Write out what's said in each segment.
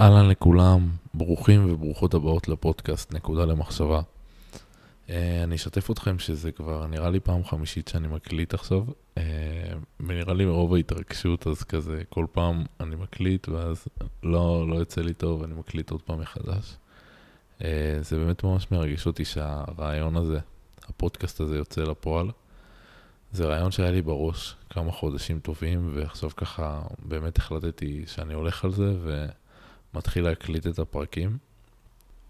אהלן לכולם, ברוכים וברוכות הבאות לפודקאסט נקודה למחשבה. Uh, אני אשתף אתכם שזה כבר נראה לי פעם חמישית שאני מקליט עכשיו, uh, ונראה לי מרוב ההתרגשות אז כזה כל פעם אני מקליט ואז לא, לא יוצא לי טוב ואני מקליט עוד פעם מחדש. Uh, זה באמת ממש מרגש אותי שהרעיון הזה, הפודקאסט הזה יוצא לפועל. זה רעיון שהיה לי בראש כמה חודשים טובים ועכשיו ככה באמת החלטתי שאני הולך על זה ו... מתחיל להקליט את הפרקים.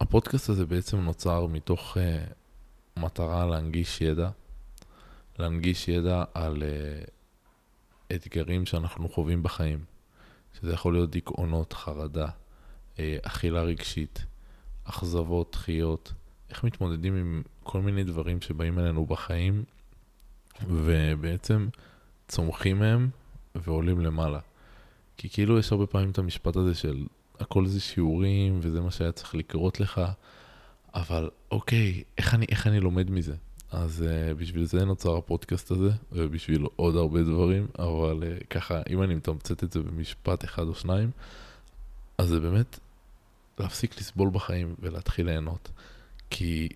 הפודקאסט הזה בעצם נוצר מתוך uh, מטרה להנגיש ידע, להנגיש ידע על uh, אתגרים שאנחנו חווים בחיים, שזה יכול להיות דיכאונות, חרדה, uh, אכילה רגשית, אכזבות, דחיות, איך מתמודדים עם כל מיני דברים שבאים אלינו בחיים, ובעצם צומחים מהם ועולים למעלה. כי כאילו יש הרבה פעמים את המשפט הזה של הכל זה שיעורים, וזה מה שהיה צריך לקרות לך, אבל אוקיי, איך אני, איך אני לומד מזה? אז uh, בשביל זה נוצר הפודקאסט הזה, ובשביל עוד הרבה דברים, אבל uh, ככה, אם אני מתמצת את זה במשפט אחד או שניים, אז זה באמת להפסיק לסבול בחיים ולהתחיל ליהנות. כי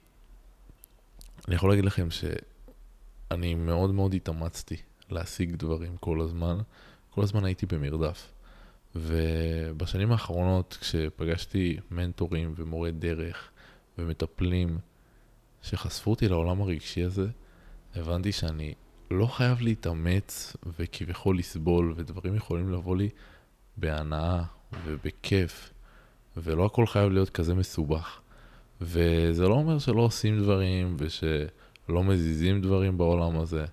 אני יכול להגיד לכם שאני מאוד מאוד התאמצתי להשיג דברים כל הזמן, כל הזמן הייתי במרדף. ובשנים האחרונות, כשפגשתי מנטורים ומורי דרך ומטפלים שחשפו אותי לעולם הרגשי הזה, הבנתי שאני לא חייב להתאמץ וכביכול לסבול, ודברים יכולים לבוא לי בהנאה ובכיף, ולא הכל חייב להיות כזה מסובך. וזה לא אומר שלא עושים דברים ושלא מזיזים דברים בעולם הזה.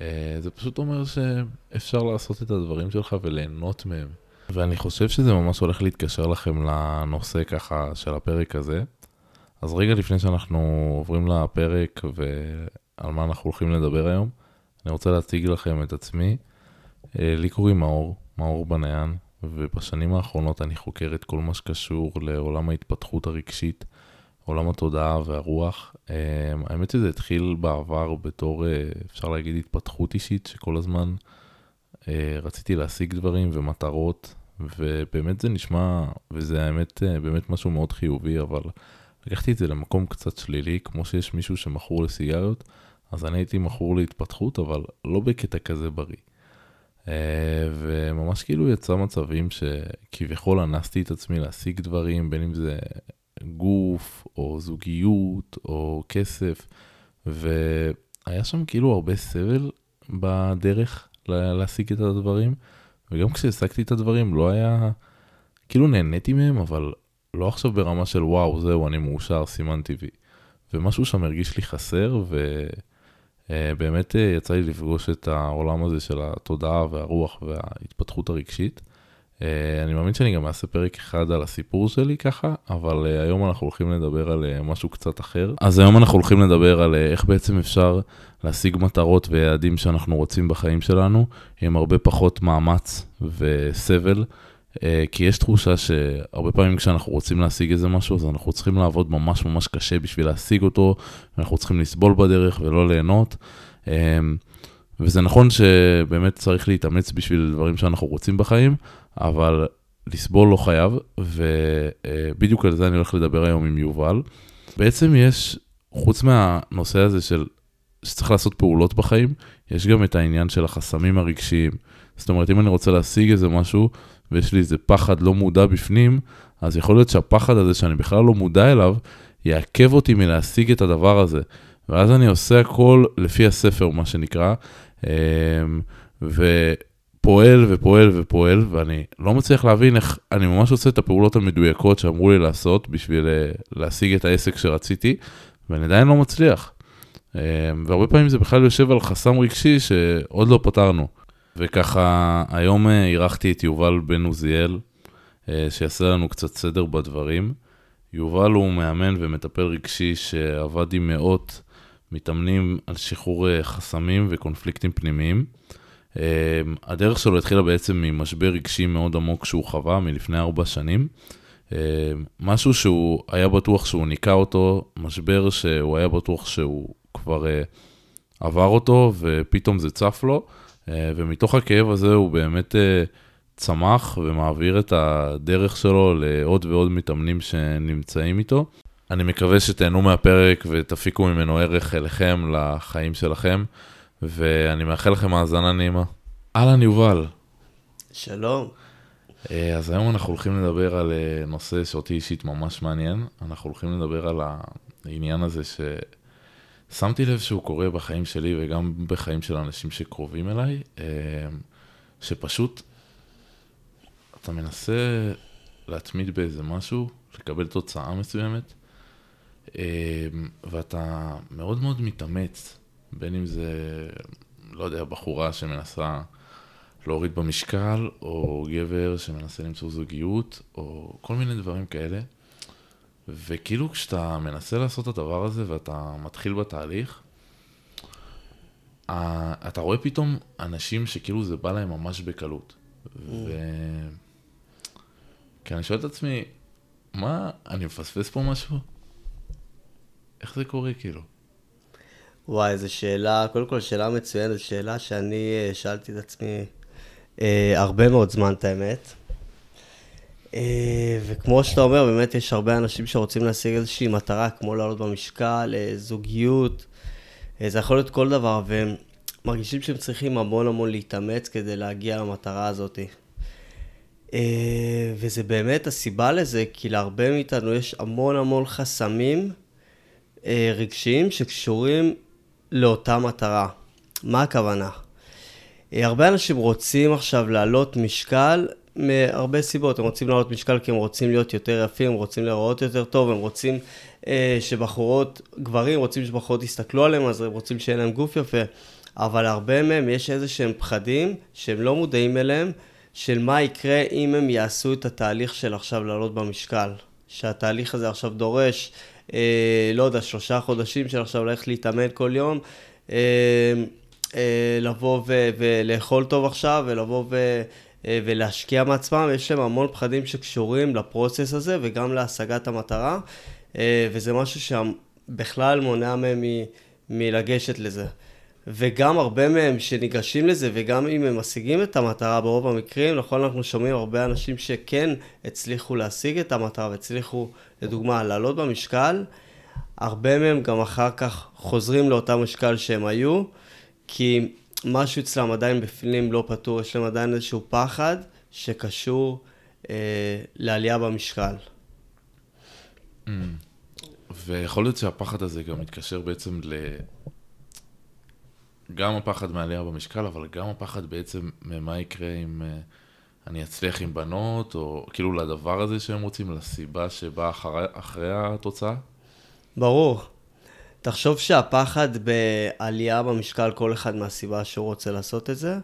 אה, זה פשוט אומר שאפשר לעשות את הדברים שלך וליהנות מהם. ואני חושב שזה ממש הולך להתקשר לכם לנושא ככה של הפרק הזה. אז רגע לפני שאנחנו עוברים לפרק ועל מה אנחנו הולכים לדבר היום, אני רוצה להציג לכם את עצמי. אה, לי קוראים מאור, מאור בניין, ובשנים האחרונות אני חוקר את כל מה שקשור לעולם ההתפתחות הרגשית, עולם התודעה והרוח. אה, האמת שזה התחיל בעבר בתור, אה, אפשר להגיד, התפתחות אישית, שכל הזמן רציתי להשיג דברים ומטרות ובאמת זה נשמע, וזה האמת אה, באמת משהו מאוד חיובי, אבל לקחתי את זה למקום קצת שלילי, כמו שיש מישהו שמכור לסיגריות, אז אני הייתי מכור להתפתחות, אבל לא בקטע כזה בריא. אה, וממש כאילו יצא מצבים שכביכול אנסתי את עצמי להשיג דברים, בין אם זה גוף, או זוגיות, או כסף, והיה שם כאילו הרבה סבל בדרך להשיג את הדברים. וגם כשהשגתי את הדברים לא היה, כאילו נהניתי מהם, אבל לא עכשיו ברמה של וואו, זהו, אני מאושר, סימן טבעי. ומשהו שם הרגיש לי חסר, ובאמת אה, יצא לי לפגוש את העולם הזה של התודעה והרוח וההתפתחות הרגשית. אה, אני מאמין שאני גם אעשה פרק אחד על הסיפור שלי ככה, אבל אה, היום אנחנו הולכים לדבר על משהו קצת אחר. אז היום אנחנו הולכים לדבר על איך בעצם אפשר להשיג מטרות ויעדים שאנחנו רוצים בחיים שלנו, עם הרבה פחות מאמץ וסבל. כי יש תחושה שהרבה פעמים כשאנחנו רוצים להשיג איזה משהו, אז אנחנו צריכים לעבוד ממש ממש קשה בשביל להשיג אותו, ואנחנו צריכים לסבול בדרך ולא ליהנות. וזה נכון שבאמת צריך להתאמץ בשביל דברים שאנחנו רוצים בחיים, אבל לסבול לא חייב, ובדיוק על זה אני הולך לדבר היום עם יובל. בעצם יש, חוץ מהנושא הזה של שצריך לעשות פעולות בחיים, יש גם את העניין של החסמים הרגשיים. זאת אומרת, אם אני רוצה להשיג איזה משהו, ויש לי איזה פחד לא מודע בפנים, אז יכול להיות שהפחד הזה שאני בכלל לא מודע אליו, יעכב אותי מלהשיג את הדבר הזה. ואז אני עושה הכל לפי הספר, מה שנקרא, אמ, ופועל ופועל ופועל, ואני לא מצליח להבין איך אני ממש עושה את הפעולות המדויקות שאמרו לי לעשות בשביל אה, להשיג את העסק שרציתי, ואני עדיין לא מצליח. אמ, והרבה פעמים זה בכלל יושב על חסם רגשי שעוד לא פתרנו. וככה, היום אה, אירחתי את יובל בן עוזיאל, אה, שיעשה לנו קצת סדר בדברים. יובל הוא מאמן ומטפל רגשי שעבד עם מאות מתאמנים על שחרור אה, חסמים וקונפליקטים פנימיים. אה, הדרך שלו התחילה בעצם ממשבר רגשי מאוד עמוק שהוא חווה מלפני ארבע שנים. אה, משהו שהוא היה בטוח שהוא ניקה אותו, משבר שהוא היה בטוח שהוא כבר עבר אותו ופתאום זה צף לו, ומתוך הכאב הזה הוא באמת צמח ומעביר את הדרך שלו לעוד ועוד מתאמנים שנמצאים איתו. אני מקווה שתהנו מהפרק ותפיקו ממנו ערך אליכם, לחיים שלכם, ואני מאחל לכם האזנה נעימה. אהלן יובל. שלום. אה, אז היום אנחנו הולכים לדבר על אה, נושא שאותי אישית ממש מעניין. אנחנו הולכים לדבר על העניין הזה ששמתי לב שהוא קורה בחיים שלי וגם בחיים של אנשים שקרובים אליי, אה, שפשוט אתה מנסה להתמיד באיזה משהו, לקבל תוצאה מסוימת, ואתה מאוד מאוד מתאמץ, בין אם זה, לא יודע, בחורה שמנסה... להוריד במשקל, או גבר שמנסה למצוא זוגיות, או כל מיני דברים כאלה. וכאילו כשאתה מנסה לעשות את הדבר הזה ואתה מתחיל בתהליך, אתה רואה פתאום אנשים שכאילו זה בא להם ממש בקלות. ו... כי אני שואל את עצמי, מה, אני מפספס פה משהו? איך זה קורה כאילו? וואי, זו שאלה, קודם כל שאלה מצוינת, שאלה שאני אה, שאלתי את עצמי אה, הרבה מאוד זמן, את האמת. אה, וכמו שאתה אומר, באמת יש הרבה אנשים שרוצים להשיג איזושהי מטרה, כמו לעלות במשקל, אה, זוגיות, אה, זה יכול להיות כל דבר, והם מרגישים שהם צריכים המון המון להתאמץ כדי להגיע למטרה הזאת. אה, וזה באמת הסיבה לזה, כי להרבה מאיתנו יש המון המון חסמים אה, רגשיים שקשורים לאותה מטרה. מה הכוונה? אה, הרבה אנשים רוצים עכשיו להעלות משקל מהרבה סיבות. הם רוצים להעלות משקל כי הם רוצים להיות יותר יפים, הם רוצים להיראות יותר טוב, הם רוצים אה, שבחורות, גברים רוצים שבחורות יסתכלו עליהם, אז הם רוצים שיהיה להם גוף יפה. אבל הרבה מהם יש איזה שהם פחדים שהם לא מודעים אליהם, של מה יקרה אם הם יעשו את התהליך של עכשיו לעלות במשקל. שהתהליך הזה עכשיו דורש, לא יודע, שלושה חודשים של עכשיו ללכת להתאמן כל יום. אה, אה, לבוא ו- ולאכול טוב עכשיו, ולבוא ו- אה, ולהשקיע מעצמם, יש להם המון פחדים שקשורים לפרוסס הזה וגם להשגת המטרה, אה, וזה משהו שבכלל מונע מהם מלגשת לזה. וגם הרבה מהם שניגשים לזה, וגם אם הם משיגים את המטרה ברוב המקרים, נכון, אנחנו שומעים הרבה אנשים שכן הצליחו להשיג את המטרה והצליחו, לדוגמה, לעלות במשקל, הרבה מהם גם אחר כך חוזרים לאותה משקל שהם היו, כי משהו אצלם עדיין בפנים לא פתור, יש להם עדיין איזשהו פחד שקשור אה, לעלייה במשקל. Mm. ויכול להיות שהפחד הזה גם מתקשר בעצם ל... גם הפחד מעלייה במשקל, אבל גם הפחד בעצם ממה יקרה אם uh, אני אצליח עם בנות, או כאילו לדבר הזה שהם רוצים, לסיבה שבאה אחרי, אחרי התוצאה? ברור. תחשוב שהפחד בעלייה במשקל, כל אחד מהסיבה שהוא רוצה לעשות את זה,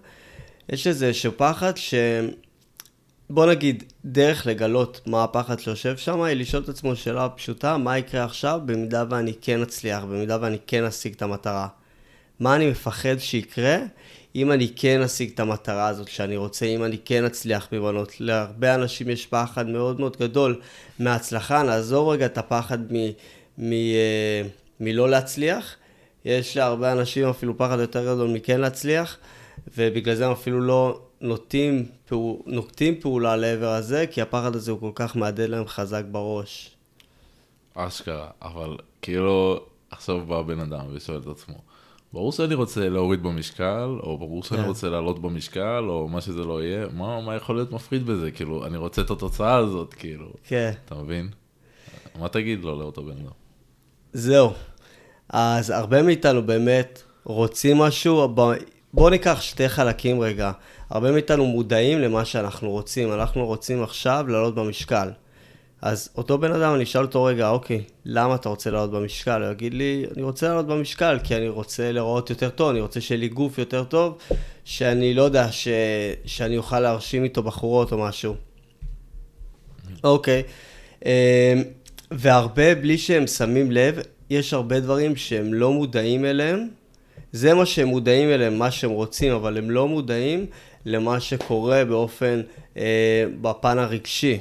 יש איזה איזשהו פחד ש... בוא נגיד, דרך לגלות מה הפחד שיושב שם, היא לשאול את עצמו שאלה פשוטה, מה יקרה עכשיו במידה ואני כן אצליח, במידה ואני כן אשיג את המטרה. מה אני מפחד שיקרה אם אני כן אשיג את המטרה הזאת שאני רוצה, אם אני כן אצליח מבנות. להרבה אנשים יש פחד מאוד מאוד גדול מההצלחה, נעזור רגע את הפחד מ... מ uh, מלא להצליח. יש להרבה אנשים אפילו פחד יותר גדול מכן להצליח, ובגלל זה הם אפילו לא נוטים, נוקטים פעולה לעבר הזה, כי הפחד הזה הוא כל כך מהדהד להם חזק בראש. אשכרה, אבל כאילו עכשיו בא בן אדם ושואל את עצמו, ברור שאני רוצה להוריד במשקל, או ברור שאני כן. רוצה לעלות במשקל, או מה שזה לא יהיה, מה, מה יכול להיות מפחיד בזה? כאילו, אני רוצה את התוצאה הזאת, כאילו. כן. אתה מבין? מה תגיד לו לאותו בן אדם? זהו. אז הרבה מאיתנו באמת רוצים משהו, בואו ניקח שתי חלקים רגע. הרבה מאיתנו מודעים למה שאנחנו רוצים. אנחנו רוצים עכשיו לעלות במשקל. אז אותו בן אדם, אני אשאל אותו רגע, אוקיי, למה אתה רוצה לעלות במשקל? הוא יגיד לי, אני רוצה לעלות במשקל כי אני רוצה לראות יותר טוב, אני רוצה שיהיה לי גוף יותר טוב, שאני לא יודע, ש... שאני אוכל להרשים איתו בחורות או משהו. אוקיי. אמ, והרבה, בלי שהם שמים לב, יש הרבה דברים שהם לא מודעים אליהם. זה מה שהם מודעים אליהם, מה שהם רוצים, אבל הם לא מודעים למה שקורה באופן, אה, בפן הרגשי.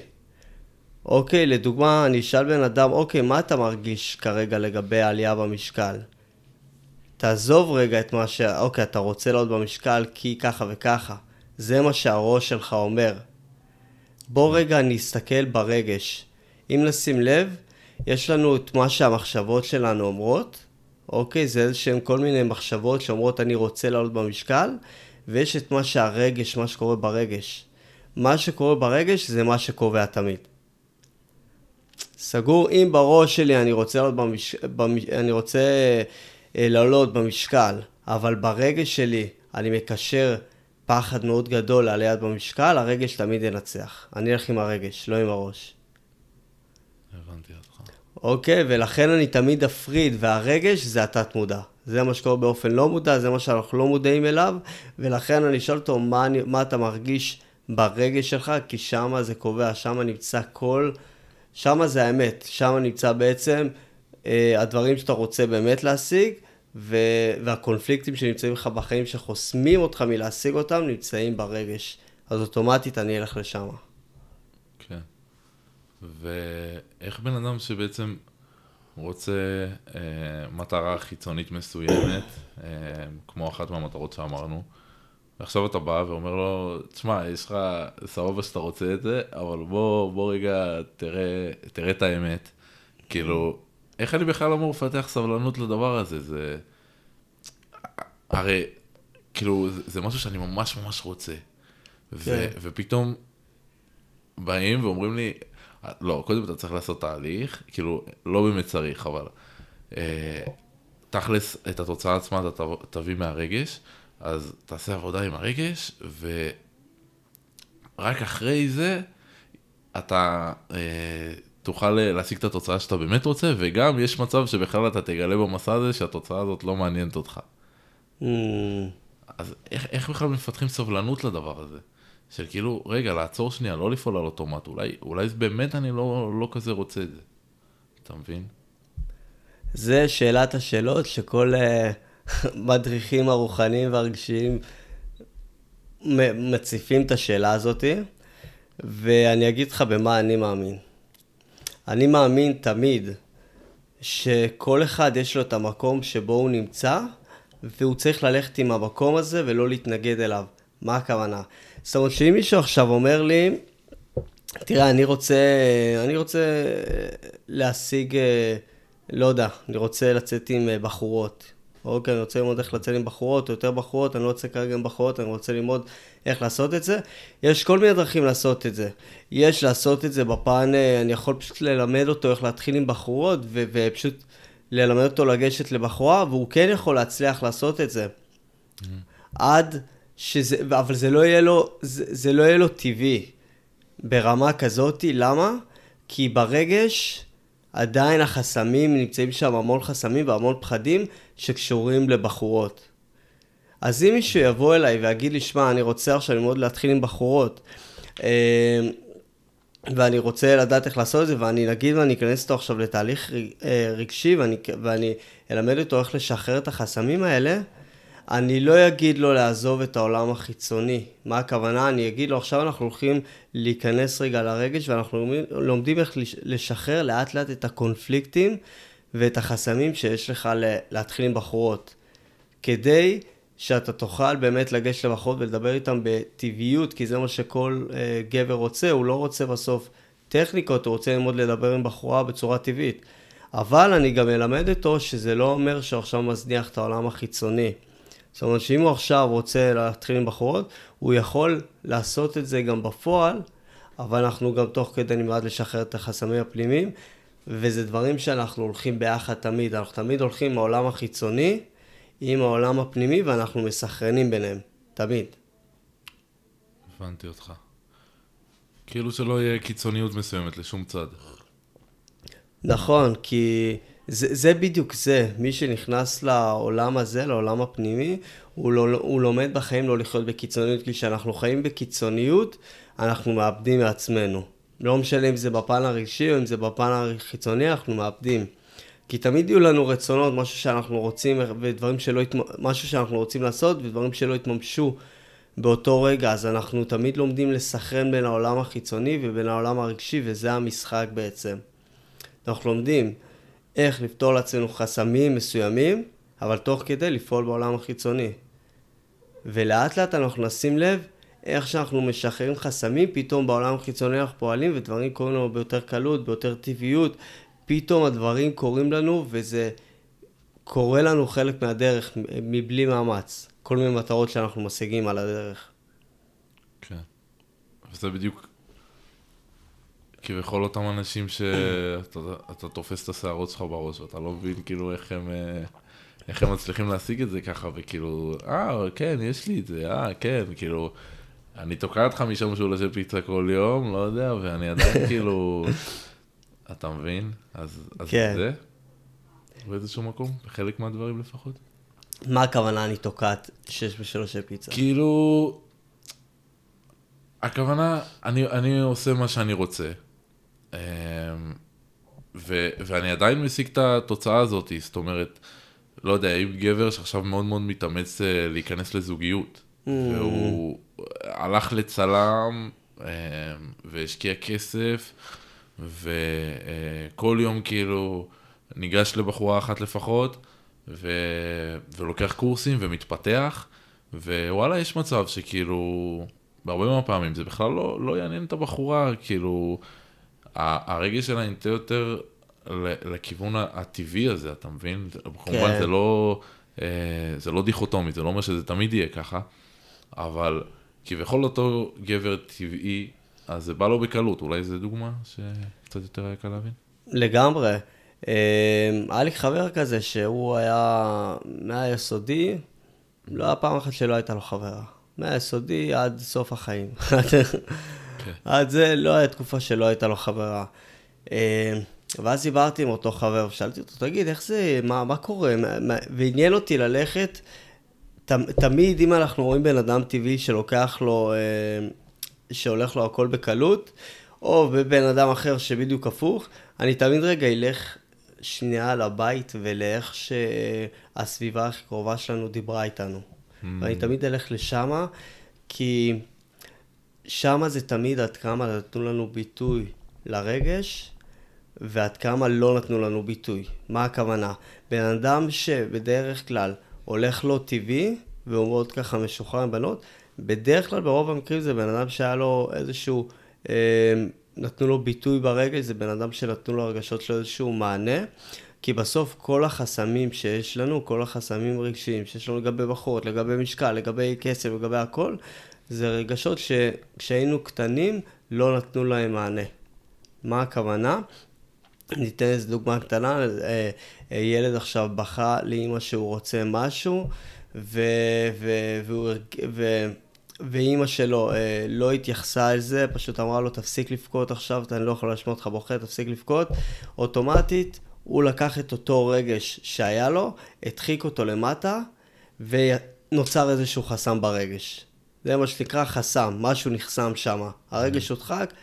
אוקיי, לדוגמה, אני אשאל בן אדם, אוקיי, מה אתה מרגיש כרגע לגבי העלייה במשקל? תעזוב רגע את מה ש... אוקיי, אתה רוצה לעלות במשקל כי ככה וככה. זה מה שהראש שלך אומר. בוא רגע נסתכל ברגש. אם נשים לב, יש לנו את מה שהמחשבות שלנו אומרות, אוקיי? זה איזה שהן כל מיני מחשבות שאומרות אני רוצה לעלות במשקל, ויש את מה שהרגש, מה שקורה ברגש. מה שקורה ברגש זה מה שקובע תמיד. סגור, אם בראש שלי אני רוצה לעלות, במש... במש... אני רוצה אה, לעלות במשקל, אבל ברגש שלי אני מקשר פחד מאוד גדול על יד במשקל, הרגש תמיד ינצח. אני אלך עם הרגש, לא עם הראש. הבנתי אותך. אוקיי, ולכן אני תמיד אפריד, והרגש זה התת מודע. זה מה שקורה באופן לא מודע, זה מה שאנחנו לא מודעים אליו, ולכן אני אשאל אותו, מה, אני, מה אתה מרגיש ברגש שלך? כי שם זה קובע, שם נמצא כל... שם זה האמת, שם נמצא בעצם אה, הדברים שאתה רוצה באמת להשיג, ו... והקונפליקטים שנמצאים לך בחיים, שחוסמים אותך מלהשיג אותם, נמצאים ברגש. אז אוטומטית אני אלך לשם. כן. ואיך בן אדם שבעצם רוצה אה, מטרה חיצונית מסוימת, אה, כמו אחת מהמטרות שאמרנו, ועכשיו אתה בא ואומר לו, תשמע, יש לך סבבה שאתה רוצה את זה, אבל בוא, בוא רגע תראה, תראה את האמת. כאילו, איך אני בכלל אמור לפתח סבלנות לדבר הזה? זה... הרי, כאילו, זה, זה משהו שאני ממש ממש רוצה. ו, כן. ופתאום באים ואומרים לי, לא, קודם אתה צריך לעשות תהליך, כאילו, לא באמת צריך, אבל אה, תכלס, את התוצאה עצמה אתה תב- תביא מהרגש, אז תעשה עבודה עם הרגש, ורק אחרי זה אתה אה, תוכל להשיג את התוצאה שאתה באמת רוצה, וגם יש מצב שבכלל אתה תגלה במסע הזה שהתוצאה הזאת לא מעניינת אותך. Mm, אז איך, איך בכלל מפתחים סבלנות לדבר הזה? של כאילו, רגע, לעצור שנייה, לא לפעול על אוטומט, אולי, אולי באמת אני לא, לא כזה רוצה את זה. אתה מבין? זה שאלת השאלות שכל uh, מדריכים הרוחניים והרגשיים מציפים את השאלה הזאתי, ואני אגיד לך במה אני מאמין. אני מאמין תמיד שכל אחד יש לו את המקום שבו הוא נמצא, והוא צריך ללכת עם המקום הזה ולא להתנגד אליו. מה הכוונה? זאת אומרת שאם מישהו עכשיו אומר לי, תראה, אני רוצה, אני רוצה להשיג, אה, לא יודע, אני רוצה לצאת עם אה, בחורות. אוקיי, אני רוצה ללמוד איך לצאת עם בחורות, או יותר בחורות, אני לא רוצה כרגע עם בחורות, אני רוצה ללמוד איך לעשות את זה. יש כל מיני דרכים לעשות את זה. יש לעשות את זה בפן, אה, אני יכול פשוט ללמד אותו איך להתחיל עם בחורות, ו- ופשוט ללמד אותו לגשת לבחורה, והוא כן יכול להצליח לעשות את זה. עד שזה, אבל זה לא יהיה לו, זה, זה לא יהיה לו טבעי ברמה כזאתי, למה? כי ברגש עדיין החסמים, נמצאים שם המון חסמים והמון פחדים שקשורים לבחורות. אז אם מישהו יבוא אליי ויגיד לי, שמע, אני רוצה עכשיו ללמוד להתחיל עם בחורות, אה, ואני רוצה לדעת איך לעשות את זה, ואני נגיד ואני אכנס איתו עכשיו לתהליך אה, רגשי, ואני, ואני אלמד אותו איך לשחרר את החסמים האלה, אני לא אגיד לו לעזוב את העולם החיצוני. מה הכוונה? אני אגיד לו, עכשיו אנחנו הולכים להיכנס רגע לרגש, ואנחנו לומדים- איך לש- לשחרר לאט לאט את הקונפליקטים ואת החסמים שיש לך להתחיל עם בחורות. כדי שאתה תוכל באמת לגשת לבחורות ולדבר איתן בטבעיות, כי זה מה שכל אה, גבר רוצה, הוא לא רוצה בסוף טכניקות, הוא רוצה ללמוד לדבר עם בחורה בצורה טבעית. אבל אני גם אלמד אותו שזה לא אומר שהוא עכשיו מזניח את העולם החיצוני. זאת אומרת שאם הוא עכשיו רוצה להתחיל עם בחורות, הוא יכול לעשות את זה גם בפועל, אבל אנחנו גם תוך כדי נלמד לשחרר את החסמים הפנימיים, וזה דברים שאנחנו הולכים ביחד תמיד. אנחנו תמיד הולכים עם העולם החיצוני, עם העולם הפנימי, ואנחנו מסחרנים ביניהם. תמיד. הבנתי אותך. כאילו שלא יהיה קיצוניות מסוימת לשום צד. נכון, כי זה, זה בדיוק זה. מי שנכנס לעולם הזה, לעולם הפנימי, הוא, לא, הוא לומד בחיים לא לחיות בקיצוניות, כי כשאנחנו חיים בקיצוניות, אנחנו מאבדים מעצמנו. לא משנה אם זה בפן הרגשי או אם זה בפן החיצוני, אנחנו מאבדים. כי תמיד יהיו לנו רצונות, משהו שאנחנו רוצים, ודברים שלא, משהו שאנחנו רוצים לעשות, ודברים שלא יתממשו באותו רגע, אז אנחנו תמיד לומדים לסכרן בין העולם החיצוני ובין העולם הרגשי, וזה המשחק בעצם. אנחנו לומדים איך לפתור לעצמנו חסמים מסוימים, אבל תוך כדי לפעול בעולם החיצוני. ולאט לאט אנחנו נשים לב איך שאנחנו משחררים חסמים, פתאום בעולם החיצוני אנחנו פועלים ודברים קורים לנו ביותר קלות, ביותר טבעיות, פתאום הדברים קורים לנו וזה קורה לנו חלק מהדרך מבלי מאמץ. כל מיני מטרות שאנחנו משיגים על הדרך. כן. וזה בדיוק כביכול אותם אנשים שאתה תופס את השערות שלך בראש, ואתה לא מבין כאילו איך הם, אה, איך הם מצליחים להשיג את זה ככה, וכאילו, אה, כן, יש לי את זה, אה, כן, כאילו, אני תוקעת חמישה משולשי פיצה כל יום, לא יודע, ואני עדיין כאילו, אתה מבין? אז, אז כן. זה, באיזשהו מקום, בחלק מהדברים לפחות. מה הכוונה אני תוקעת שש בשלושי פיצה? כאילו, הכוונה, אני, אני עושה מה שאני רוצה. אמ, ו, ואני עדיין משיג את התוצאה הזאת, זאת אומרת, לא יודע, אם גבר שעכשיו מאוד מאוד מתאמץ אה, להיכנס לזוגיות, mm. והוא הלך לצלם אמ, והשקיע כסף, וכל יום כאילו ניגש לבחורה אחת לפחות, ו... ולוקח קורסים ומתפתח, ווואלה, יש מצב שכאילו, בהרבה מהפעמים זה בכלל לא, לא יעניין את הבחורה, כאילו, הרגש שלה ינטה יותר לכיוון הטבעי הזה, אתה מבין? כן. כמובן זה לא, אה, זה לא דיכוטומי, זה לא אומר שזה תמיד יהיה ככה, אבל כביכול אותו גבר טבעי, אז זה בא לו בקלות, אולי זו דוגמה שקצת יותר היה קל להבין? לגמרי. אה, היה לי חבר כזה שהוא היה מהיסודי, לא היה פעם אחת שלא הייתה לו חברה. מהיסודי עד סוף החיים. כן. עד זה לא היה תקופה שלא הייתה לו חברה. אה, ואז דיברתי עם אותו חבר, ושאלתי אותו, תגיד, איך זה, מה, מה קורה? ועניין אותי ללכת, ת, תמיד אם אנחנו רואים בן אדם טבעי שלוקח לו, אה, שהולך לו הכל בקלות, או בבן אדם אחר שבדיוק הפוך, אני תמיד רגע אלך שנייה לבית ולאיך שהסביבה הכי קרובה שלנו דיברה איתנו. Mm. ואני תמיד אלך לשמה, כי שמה זה תמיד עד כמה נתנו לנו ביטוי לרגש, ועד כמה לא נתנו לנו ביטוי. מה הכוונה? בן אדם שבדרך כלל הולך לו טבעי, והוא מאוד ככה משוחרר עם בנות, בדרך כלל ברוב המקרים זה בן אדם שהיה לו איזשהו... אה, נתנו לו ביטוי ברגש, זה בן אדם שנתנו לו הרגשות שלו איזשהו מענה. כי בסוף כל החסמים שיש לנו, כל החסמים רגשיים שיש לנו לגבי בחורות, לגבי משקל, לגבי כסף, לגבי הכל, זה רגשות שכשהיינו קטנים לא נתנו להם מענה. מה הכוונה? ניתן איזה דוגמה קטנה, אה, אה, ילד עכשיו בכה לאימא שהוא רוצה משהו, ו... ו... ו... ואימא שלו אה, לא התייחסה לזה, פשוט אמרה לו, תפסיק לבכות עכשיו, אני לא יכול להשמיע אותך בוכה, תפסיק לבכות. אוטומטית, הוא לקח את אותו רגש שהיה לו, הדחיק אותו למטה, ונוצר איזשהו חסם ברגש. זה מה שנקרא חסם, משהו נחסם שם. הרגש הודחק,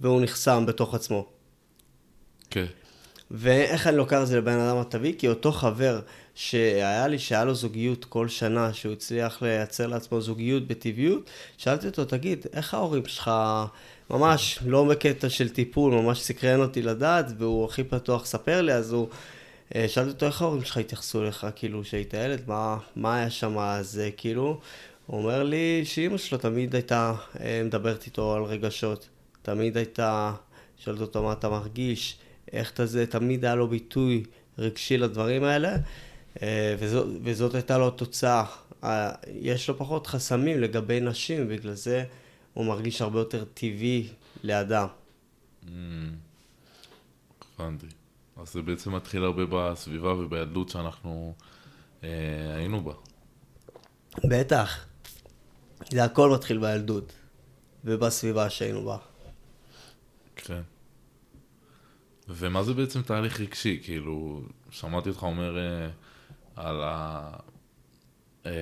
והוא נחסם בתוך עצמו. כן. ואיך אני לוקח את זה לבן אדם הטבעי? כי אותו חבר שהיה לי, שהיה לו זוגיות כל שנה, שהוא הצליח לייצר לעצמו זוגיות בטבעיות, שאלתי אותו, תגיד, איך ההורים שלך, ממש לא בקטע של טיפול, ממש סקרן אותי לדעת, והוא הכי פתוח, ספר לי, אז הוא... אה, שאלתי אותו, איך ההורים שלך התייחסו אליך, כאילו, כשהיית ילד, מה, מה היה שם אז, כאילו? הוא אומר לי שאימא שלו תמיד הייתה אה, מדברת איתו על רגשות. תמיד הייתה, שואלת אותו מה אתה מרגיש, איך אתה זה, תמיד היה לו ביטוי רגשי לדברים האלה, אה, וזאת, וזאת הייתה לו התוצאה. אה, יש לו פחות חסמים לגבי נשים, בגלל זה הוא מרגיש הרבה יותר טבעי לאדם. Mm. הבנתי. אז זה בעצם מתחיל הרבה בסביבה ובילדות שאנחנו אה, היינו בה. בטח. זה הכל מתחיל בילדות ובסביבה שהיינו בה. כן. ומה זה בעצם תהליך רגשי? כאילו, שמעתי אותך אומר אה, על, ה, אה,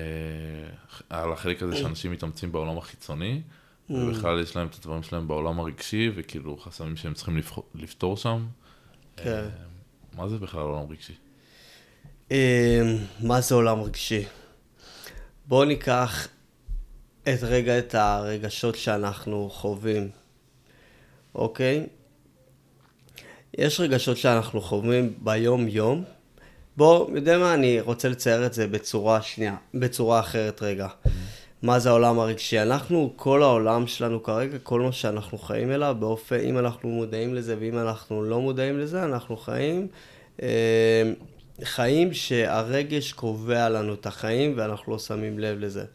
על החלק הזה שאנשים מתאמצים בעולם החיצוני, mm. ובכלל יש להם את הדברים שלהם בעולם הרגשי, וכאילו חסמים שהם צריכים לפתור שם. כן. אה, מה זה בכלל עולם רגשי? אה, מה זה עולם רגשי? בואו ניקח את רגע את הרגשות שאנחנו חווים, אוקיי? יש רגשות שאנחנו חווים ביום-יום. בוא, יודע מה, אני רוצה לצייר את זה בצורה שנייה, בצורה אחרת רגע. מה זה העולם הרגשי. אנחנו, כל העולם שלנו כרגע, כל מה שאנחנו חיים אליו, באופן, אם אנחנו מודעים לזה ואם אנחנו לא מודעים לזה, אנחנו חיים, אה, חיים שהרגש קובע לנו את החיים ואנחנו לא שמים לב לזה.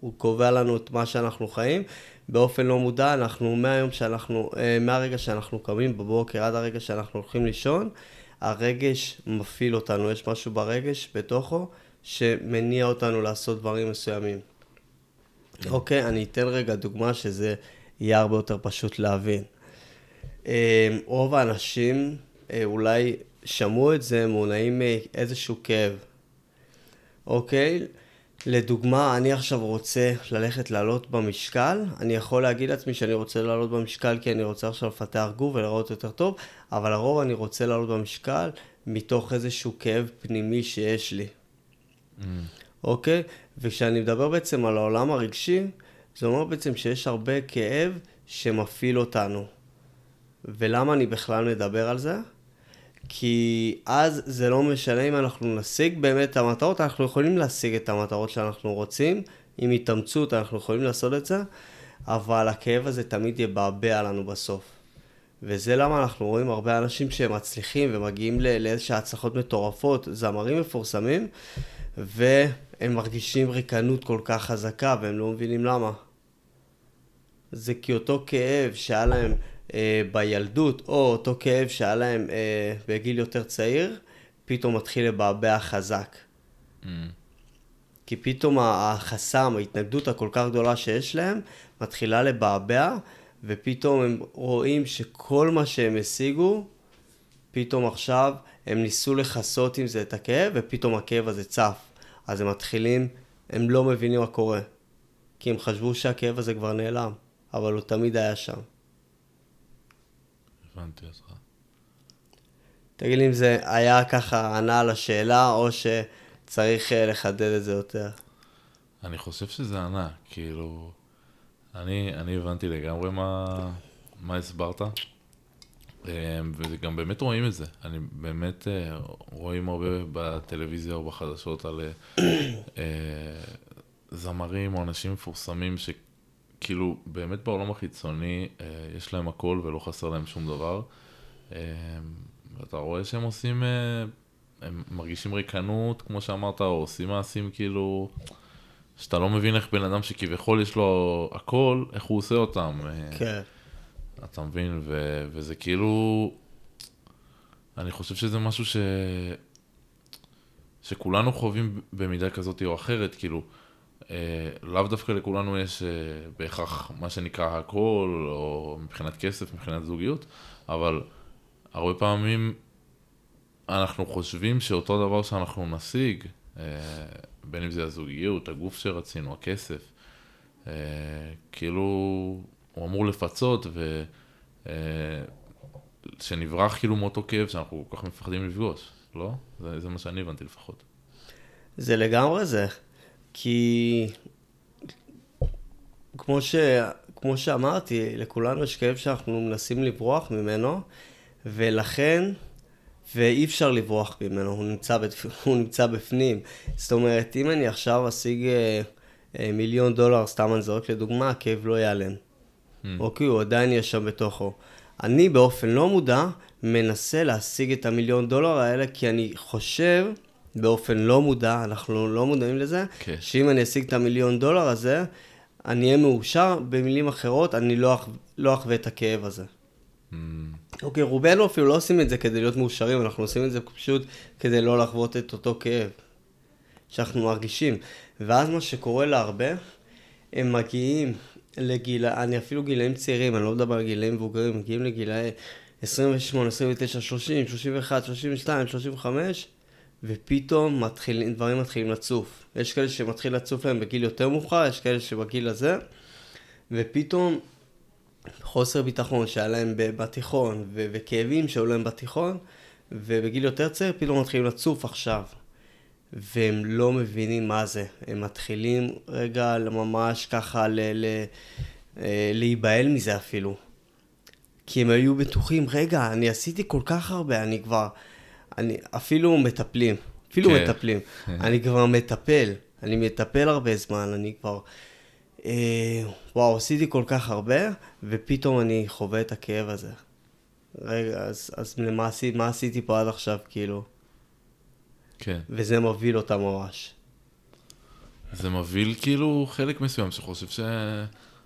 הוא קובע לנו את מה שאנחנו חיים. באופן לא מודע, אנחנו מהיום שאנחנו, אה, מהרגע שאנחנו קמים בבוקר עד הרגע שאנחנו הולכים לישון, הרגש מפעיל אותנו, יש משהו ברגש בתוכו שמניע אותנו לעשות דברים מסוימים. אוקיי, אני אתן רגע דוגמה שזה יהיה הרבה יותר פשוט להבין. אה, רוב האנשים אה, אולי שמעו את זה, מונעים מאיזשהו כאב. אוקיי? לדוגמה, אני עכשיו רוצה ללכת לעלות במשקל, אני יכול להגיד לעצמי שאני רוצה לעלות במשקל כי אני רוצה עכשיו לפתח גוף ולראות יותר טוב, אבל לרוב אני רוצה לעלות במשקל מתוך איזשהו כאב פנימי שיש לי. Mm. אוקיי? וכשאני מדבר בעצם על העולם הרגשי, זה אומר בעצם שיש הרבה כאב שמפעיל אותנו. ולמה אני בכלל מדבר על זה? כי אז זה לא משנה אם אנחנו נשיג באמת את המטרות, אנחנו יכולים להשיג את המטרות שאנחנו רוצים, עם התאמצות אנחנו יכולים לעשות את זה, אבל הכאב הזה תמיד יבעבע לנו בסוף. וזה למה אנחנו רואים הרבה אנשים שהם מצליחים ומגיעים לאיזשהן הצלחות מטורפות, זמרים מפורסמים, והם מרגישים ריקנות כל כך חזקה והם לא מבינים למה. זה כי אותו כאב שהיה להם אה, בילדות, או אותו כאב שהיה להם אה, בגיל יותר צעיר, פתאום מתחיל לבעבע חזק. Mm. כי פתאום החסם, ההתנגדות הכל כך גדולה שיש להם, מתחילה לבעבע, ופתאום הם רואים שכל מה שהם השיגו, פתאום עכשיו הם ניסו לכסות עם זה את הכאב, ופתאום הכאב הזה צף. אז הם מתחילים, הם לא מבינים מה קורה. כי הם חשבו שהכאב הזה כבר נעלם, אבל הוא תמיד היה שם. הבנתי אותך. תגיד לי אם זה היה ככה ענה על השאלה, או שצריך אה, לחדד את זה יותר. אני חושב שזה ענה, כאילו... אני, אני הבנתי לגמרי מה, מה הסברת, אה, וגם באמת רואים את זה. אני באמת אה, רואים הרבה בטלוויזיה או בחדשות על זמרים או אנשים מפורסמים ש... כאילו, באמת בעולם החיצוני אה, יש להם הכל ולא חסר להם שום דבר. אה, ואתה רואה שהם עושים, אה, הם מרגישים ריקנות, כמו שאמרת, או עושים מעשים כאילו, שאתה לא מבין איך בן אדם שכביכול יש לו הכל, איך הוא עושה אותם. כן. אתה מבין? ו- וזה כאילו, אני חושב שזה משהו ש... שכולנו חווים במידה כזאת או אחרת, כאילו, לאו דווקא לכולנו יש אה, בהכרח מה שנקרא הכל, או מבחינת כסף, מבחינת זוגיות, אבל הרבה פעמים אנחנו חושבים שאותו דבר שאנחנו נשיג, אה, בין אם זה הזוגיות, הגוף שרצינו, הכסף, כאילו הוא אמור לפצות ו... שנברח כאילו מאותו כאב שאנחנו כל כך מפחדים לפגוש, לא? זה, זה מה שאני הבנתי לפחות. זה לגמרי זה. כי כמו, ש... כמו שאמרתי, לכולנו יש כאב שאנחנו מנסים לברוח ממנו, ולכן, ואי אפשר לברוח ממנו, הוא נמצא, בפ... הוא נמצא בפנים. זאת אומרת, אם אני עכשיו אשיג אה, אה, מיליון דולר, סתם אני זורק לדוגמה, הכאב לא ייעלם. Mm. אוקיי, הוא עדיין יש שם בתוכו. אני באופן לא מודע מנסה להשיג את המיליון דולר האלה, כי אני חושב באופן לא מודע, אנחנו לא מודעים לזה, okay. כן. שאם אני אשיג את המיליון דולר הזה, אני אהיה מאושר, במילים אחרות, אני לא, לא אחווה את הכאב הזה. Mm. אוקיי, mm. okay, רובנו אפילו לא עושים את זה כדי להיות מאושרים, אנחנו עושים את זה פשוט כדי לא לחוות את אותו כאב שאנחנו מרגישים. ואז מה שקורה להרבה, הם מגיעים לגיל, אני אפילו גילאים צעירים, אני לא מדבר על גילאים מבוגרים, מגיעים לגילאי 28, 29, 30, 31, 32, 35, ופתאום מתחיל, דברים מתחילים לצוף. יש כאלה שמתחיל לצוף להם בגיל יותר מאוחר, יש כאלה שבגיל הזה, ופתאום חוסר ביטחון שהיה להם בתיכון, ו- וכאבים שהיו להם בתיכון, ובגיל יותר צעיר פתאום מתחילים לצוף עכשיו. והם לא מבינים מה זה. הם מתחילים רגע ממש ככה ל- ל- אה, להיבהל מזה אפילו. כי הם היו בטוחים, רגע, אני עשיתי כל כך הרבה, אני כבר... אני אפילו מטפלים, אפילו כן. מטפלים. אני כבר מטפל, אני מטפל הרבה זמן, אני כבר אה, וואו, עשיתי כל כך הרבה, ופתאום אני חווה את הכאב הזה. רגע, אז, אז למה עשיתי, מה עשיתי פה עד עכשיו, כאילו? כן. וזה מבהיל אותה ממש. זה מבהיל כאילו חלק מסוים שחושב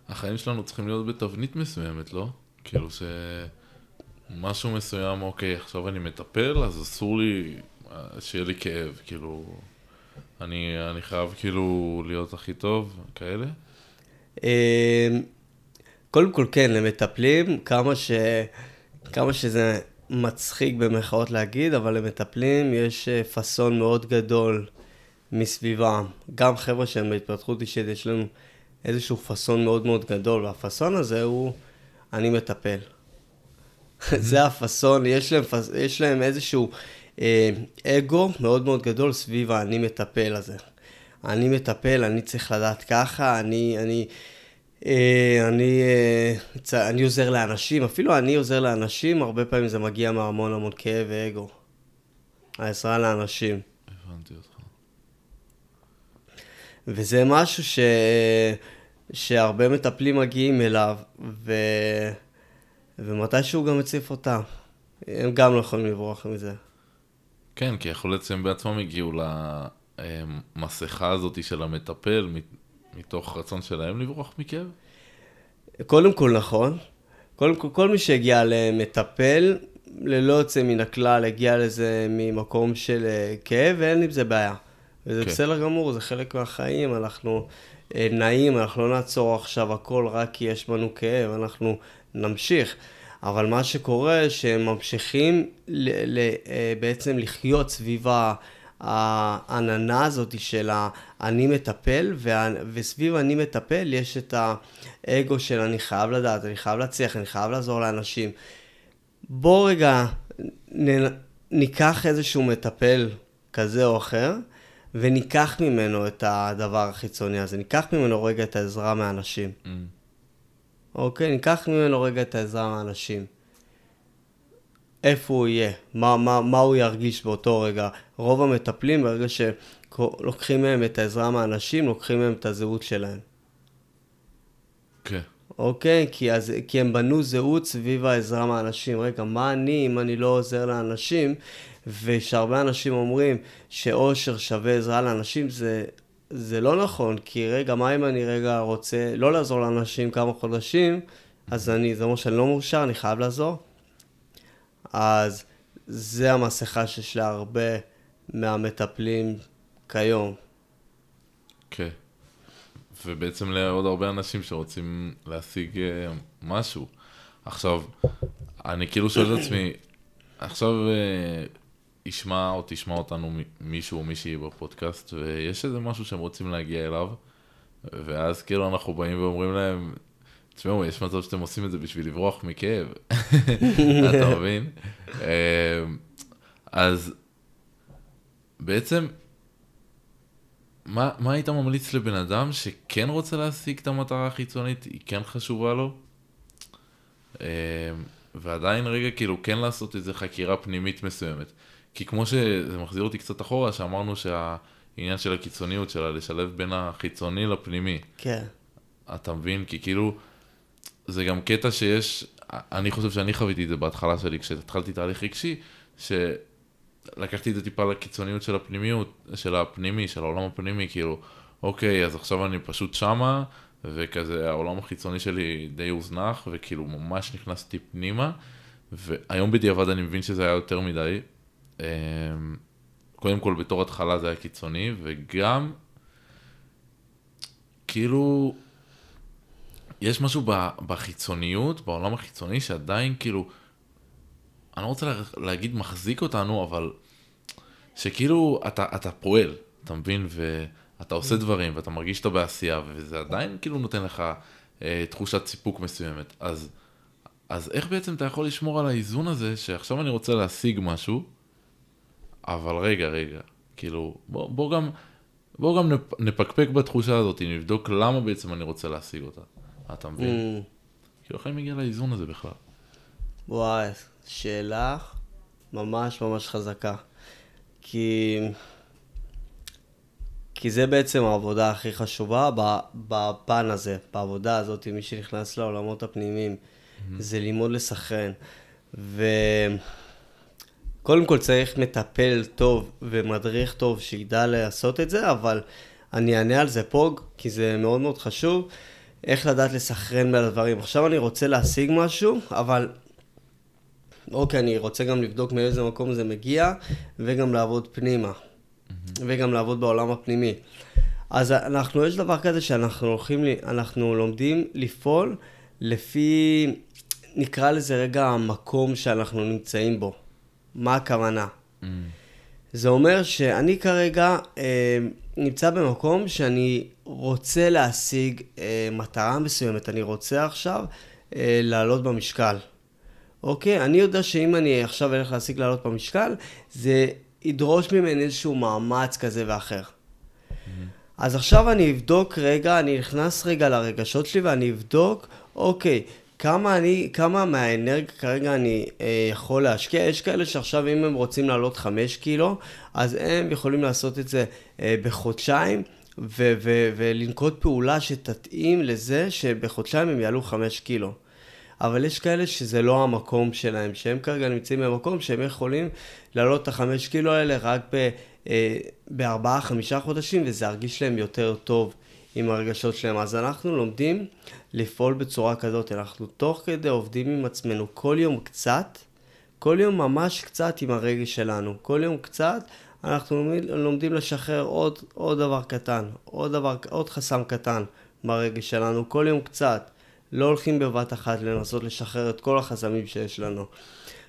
שהחיים שלנו צריכים להיות בתבנית מסוימת, לא? כאילו שמשהו מסוים, אוקיי, עכשיו אני מטפל, אז אסור לי שיהיה לי כאב, כאילו... אני, אני חייב כאילו להיות הכי טוב, כאלה? אה, קודם כל כן, למטפלים, כמה, ש... כמה שזה מצחיק במרכאות להגיד, אבל למטפלים יש אה, פאסון מאוד גדול מסביבם. גם חבר'ה שהם בהתפתחות אישית, יש לנו איזשהו פאסון מאוד מאוד גדול, והפאסון הזה הוא, אני מטפל. זה הפאסון, יש להם, יש להם איזשהו אה, אגו מאוד מאוד גדול סביב האני מטפל הזה. אני מטפל, אני צריך לדעת ככה, אני, אני, אה, אני, אה, אני עוזר לאנשים, אפילו אני עוזר לאנשים, הרבה פעמים זה מגיע מהמון המון כאב ואגו. העזרה לאנשים. הבנתי אותך. וזה משהו ש... שהרבה מטפלים מגיעים אליו, ו... ומתישהו גם מציף אותם. הם גם לא יכולים לברוח מזה. כן, כי יכול להיות שהם בעצמם הגיעו למסכה הזאת של המטפל, מתוך רצון שלהם לברוח מכאב? קודם כל נכון. קודם כל, כל מי שהגיע למטפל, ללא יוצא מן הכלל, הגיע לזה ממקום של אה, כאב, ואין עם זה בעיה. וזה okay. כן. בסדר גמור, זה חלק מהחיים, אנחנו אה, נעים, אנחנו לא נעצור עכשיו הכל רק כי יש בנו כאב, אנחנו נמשיך. אבל מה שקורה, שהם ממשיכים ל- ל- אה, בעצם לחיות סביב העננה הזאת של אני מטפל, וסביב אני מטפל יש את האגו של אני חייב לדעת, אני חייב להצליח, אני חייב לעזור לאנשים. בוא רגע נ, ניקח איזשהו מטפל כזה או אחר, וניקח ממנו את הדבר החיצוני הזה, ניקח ממנו רגע את העזרה מהאנשים. Mm. אוקיי? ניקח ממנו רגע את העזרה מהאנשים. איפה הוא יהיה? מה, מה, מה הוא ירגיש באותו רגע? רוב המטפלים, ברגע שלוקחים מהם את העזרה מהאנשים, לוקחים מהם את הזהות שלהם. כן. אוקיי? כי, אז, כי הם בנו זהות סביב העזרה מהאנשים. רגע, מה אני אם אני לא עוזר לאנשים? ושהרבה אנשים אומרים שאושר שווה עזרה לאנשים, זה, זה לא נכון, כי רגע, מה אם אני רגע רוצה לא לעזור לאנשים כמה חודשים, אז אני, זה אומר שאני לא מאושר, אני חייב לעזור? אז זה המסכה שיש להרבה מהמטפלים כיום. כן. ובעצם לעוד הרבה אנשים שרוצים להשיג אה, משהו. עכשיו, אני כאילו שואל את עצמי, עכשיו אה, ישמע או תשמע אותנו מישהו או מישהי בפודקאסט, ויש איזה משהו שהם רוצים להגיע אליו, ואז כאילו אנחנו באים ואומרים להם, תשמעו, יש מצב שאתם עושים את זה בשביל לברוח מכאב, אתה מבין? אה, אז בעצם, מה, מה היית ממליץ לבן אדם שכן רוצה להשיג את המטרה החיצונית, היא כן חשובה לו, אה, ועדיין רגע כאילו כן לעשות איזה חקירה פנימית מסוימת. כי כמו שזה מחזיר אותי קצת אחורה, שאמרנו שהעניין של הקיצוניות שלה, לשלב בין החיצוני לפנימי. כן. אתה מבין? כי כאילו, זה גם קטע שיש, אני חושב שאני חוויתי את זה בהתחלה שלי, כשהתחלתי תהליך רגשי, שלקחתי את זה טיפה לקיצוניות של הפנימיות, של הפנימי, של העולם הפנימי, כאילו, אוקיי, אז עכשיו אני פשוט שמה, וכזה העולם החיצוני שלי די הוזנח, וכאילו ממש נכנסתי פנימה, והיום בדיעבד אני מבין שזה היה יותר מדי, קודם כל בתור התחלה זה היה קיצוני, וגם, כאילו, יש משהו בחיצוניות, בעולם החיצוני, שעדיין כאילו, אני לא רוצה להגיד מחזיק אותנו, אבל שכאילו אתה, אתה פועל, אתה מבין? ואתה עושה דברים, ואתה מרגיש שאתה בעשייה, וזה עדיין כאילו נותן לך אה, תחושת סיפוק מסוימת. אז, אז איך בעצם אתה יכול לשמור על האיזון הזה, שעכשיו אני רוצה להשיג משהו, אבל רגע, רגע, כאילו, בוא, בוא גם, בוא גם נפקפק בתחושה הזאת, נבדוק למה בעצם אני רוצה להשיג אותה. אתה מבין? Mm. כאילו, איך אני מגיע לאיזון הזה בכלל? וואי, שאלה ממש ממש חזקה. כי כי זה בעצם העבודה הכי חשובה בפן הזה, בעבודה הזאת, מי שנכנס לעולמות הפנימיים, mm-hmm. זה ללמוד לסכן. וקודם כל צריך מטפל טוב ומדריך טוב שידע לעשות את זה, אבל אני אענה על זה פה, כי זה מאוד מאוד חשוב, איך לדעת לסכרן בין הדברים. עכשיו אני רוצה להשיג משהו, אבל אוקיי, אני רוצה גם לבדוק מאיזה מקום זה מגיע, וגם לעבוד פנימה. וגם לעבוד בעולם הפנימי. אז אנחנו, יש דבר כזה שאנחנו הולכים, אנחנו לומדים לפעול לפי, נקרא לזה רגע המקום שאנחנו נמצאים בו. מה הכוונה? Mm. זה אומר שאני כרגע אה, נמצא במקום שאני רוצה להשיג אה, מטרה מסוימת, אני רוצה עכשיו אה, לעלות במשקל. אוקיי? אני יודע שאם אני עכשיו אלך להשיג לעלות במשקל, זה ידרוש ממני איזשהו מאמץ כזה ואחר. אז עכשיו אני אבדוק רגע, אני נכנס רגע לרגשות שלי ואני אבדוק, אוקיי, כמה אני, כמה מהאנרגיה כרגע אני אה, יכול להשקיע. יש כאלה שעכשיו אם הם רוצים לעלות 5 קילו, אז הם יכולים לעשות את זה אה, בחודשיים. ו- ו- ולנקוט פעולה שתתאים לזה שבחודשיים הם יעלו 5 קילו. אבל יש כאלה שזה לא המקום שלהם, שהם כרגע נמצאים במקום שהם יכולים לעלות את החמש קילו האלה רק ב, אה, בארבעה, חמישה חודשים, וזה ירגיש להם יותר טוב עם הרגשות שלהם. אז אנחנו לומדים לפעול בצורה כזאת, אנחנו תוך כדי עובדים עם עצמנו כל יום קצת, כל יום ממש קצת עם הרגש שלנו, כל יום קצת. אנחנו לומדים, לשחרר עוד, עוד דבר קטן, עוד, דבר, עוד חסם קטן ברגש שלנו, כל יום קצת. לא הולכים בבת אחת לנסות לשחרר את כל החסמים שיש לנו.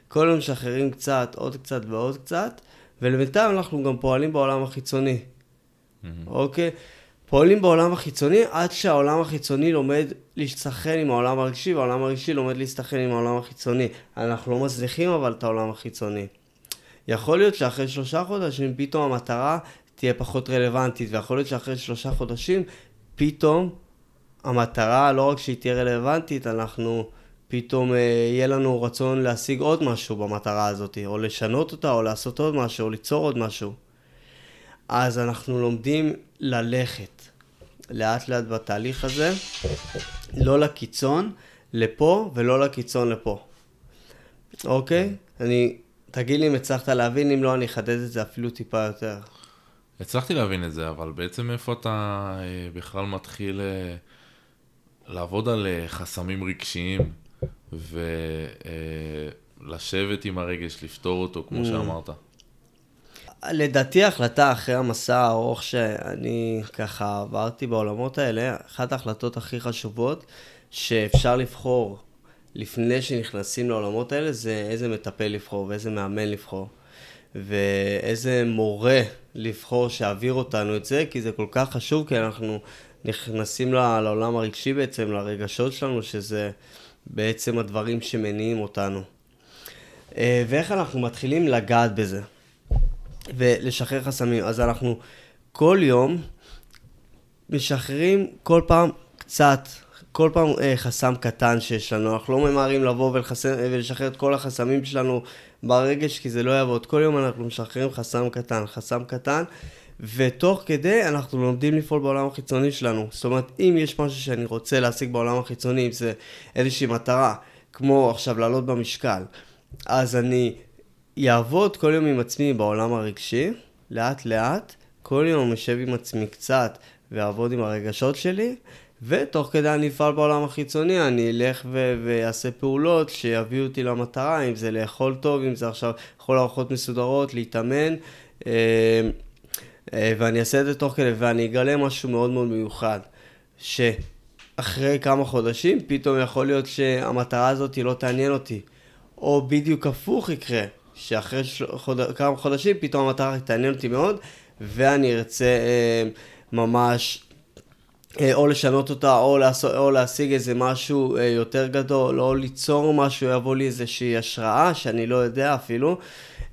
כל יום משחררים קצת, עוד קצת ועוד קצת, ולבינתיים אנחנו גם פועלים בעולם החיצוני. Mm-hmm. אוקיי? פועלים בעולם החיצוני עד שהעולם החיצוני לומד להסתכן עם העולם הרגשי, והעולם הרגשי לומד להסתכן עם העולם החיצוני. אנחנו לא מצליחים אבל את העולם החיצוני. יכול להיות שאחרי שלושה חודשים פתאום המטרה תהיה פחות רלוונטית, ויכול להיות שאחרי שלושה חודשים פתאום המטרה לא רק שהיא תהיה רלוונטית, אנחנו פתאום אה, יהיה לנו רצון להשיג עוד משהו במטרה הזאת, או לשנות אותה, או לעשות עוד משהו, או ליצור עוד משהו. אז אנחנו לומדים ללכת לאט לאט בתהליך הזה, לא לקיצון לפה ולא לקיצון לפה. אוקיי? אני, תגיד לי אם הצלחת להבין, אם לא אני אחדד את זה אפילו טיפה יותר. הצלחתי להבין את זה, אבל בעצם איפה אתה אה, בכלל מתחיל... אה... לעבוד על אה, חסמים רגשיים ולשבת עם הרגש, לפתור אותו, כמו mm. שאמרת. לדעתי ההחלטה אחרי המסע הארוך שאני ככה עברתי בעולמות האלה, אחת ההחלטות הכי חשובות שאפשר לבחור לפני שנכנסים לעולמות האלה זה איזה מטפל לבחור ואיזה מאמן לבחור ואיזה מורה לבחור שיעביר אותנו את זה כי זה כל כך חשוב כי אנחנו נכנסים לעולם הרגשי בעצם, לרגשות שלנו, שזה בעצם הדברים שמניעים אותנו. אה, ואיך אנחנו מתחילים לגעת בזה ולשחרר חסמים. אז אנחנו כל יום משחררים כל פעם קצת, כל פעם אה, חסם קטן שיש לנו. אנחנו לא ממהרים לבוא ולחסם, ולשחרר את כל החסמים שלנו ברגש, כי זה לא יעבוד. כל יום אנחנו משחררים חסם קטן, חסם קטן. ותוך כדי אנחנו לומדים לפעול בעולם החיצוני שלנו. זאת אומרת, אם יש משהו שאני רוצה להשיג בעולם החיצוני, אם זה איזושהי מטרה, כמו עכשיו לעלות במשקל, אז אני אעבוד כל יום עם עצמי בעולם הרגשי, לאט לאט, כל יום אשב עם עצמי קצת ואעבוד עם הרגשות שלי, ותוך כדי אני אפעל בעולם החיצוני, אני אלך ואעשה פעולות שיביאו אותי למטרה, אם זה לאכול טוב, אם זה עכשיו לאכול ארוחות מסודרות, להתאמן. אה, אה, ואני אעשה את זה תוך כדי, ואני אגלה משהו מאוד מאוד מיוחד, שאחרי כמה חודשים, פתאום יכול להיות שהמטרה הזאת לא תעניין אותי. או בדיוק הפוך יקרה, שאחרי חוד... כמה חודשים, פתאום המטרה תעניין אותי מאוד, ואני ארצה אה, ממש אה, או לשנות אותה, או, לעשות, או להשיג איזה משהו אה, יותר גדול, או ליצור משהו, יבוא לי איזושהי השראה שאני לא יודע אפילו.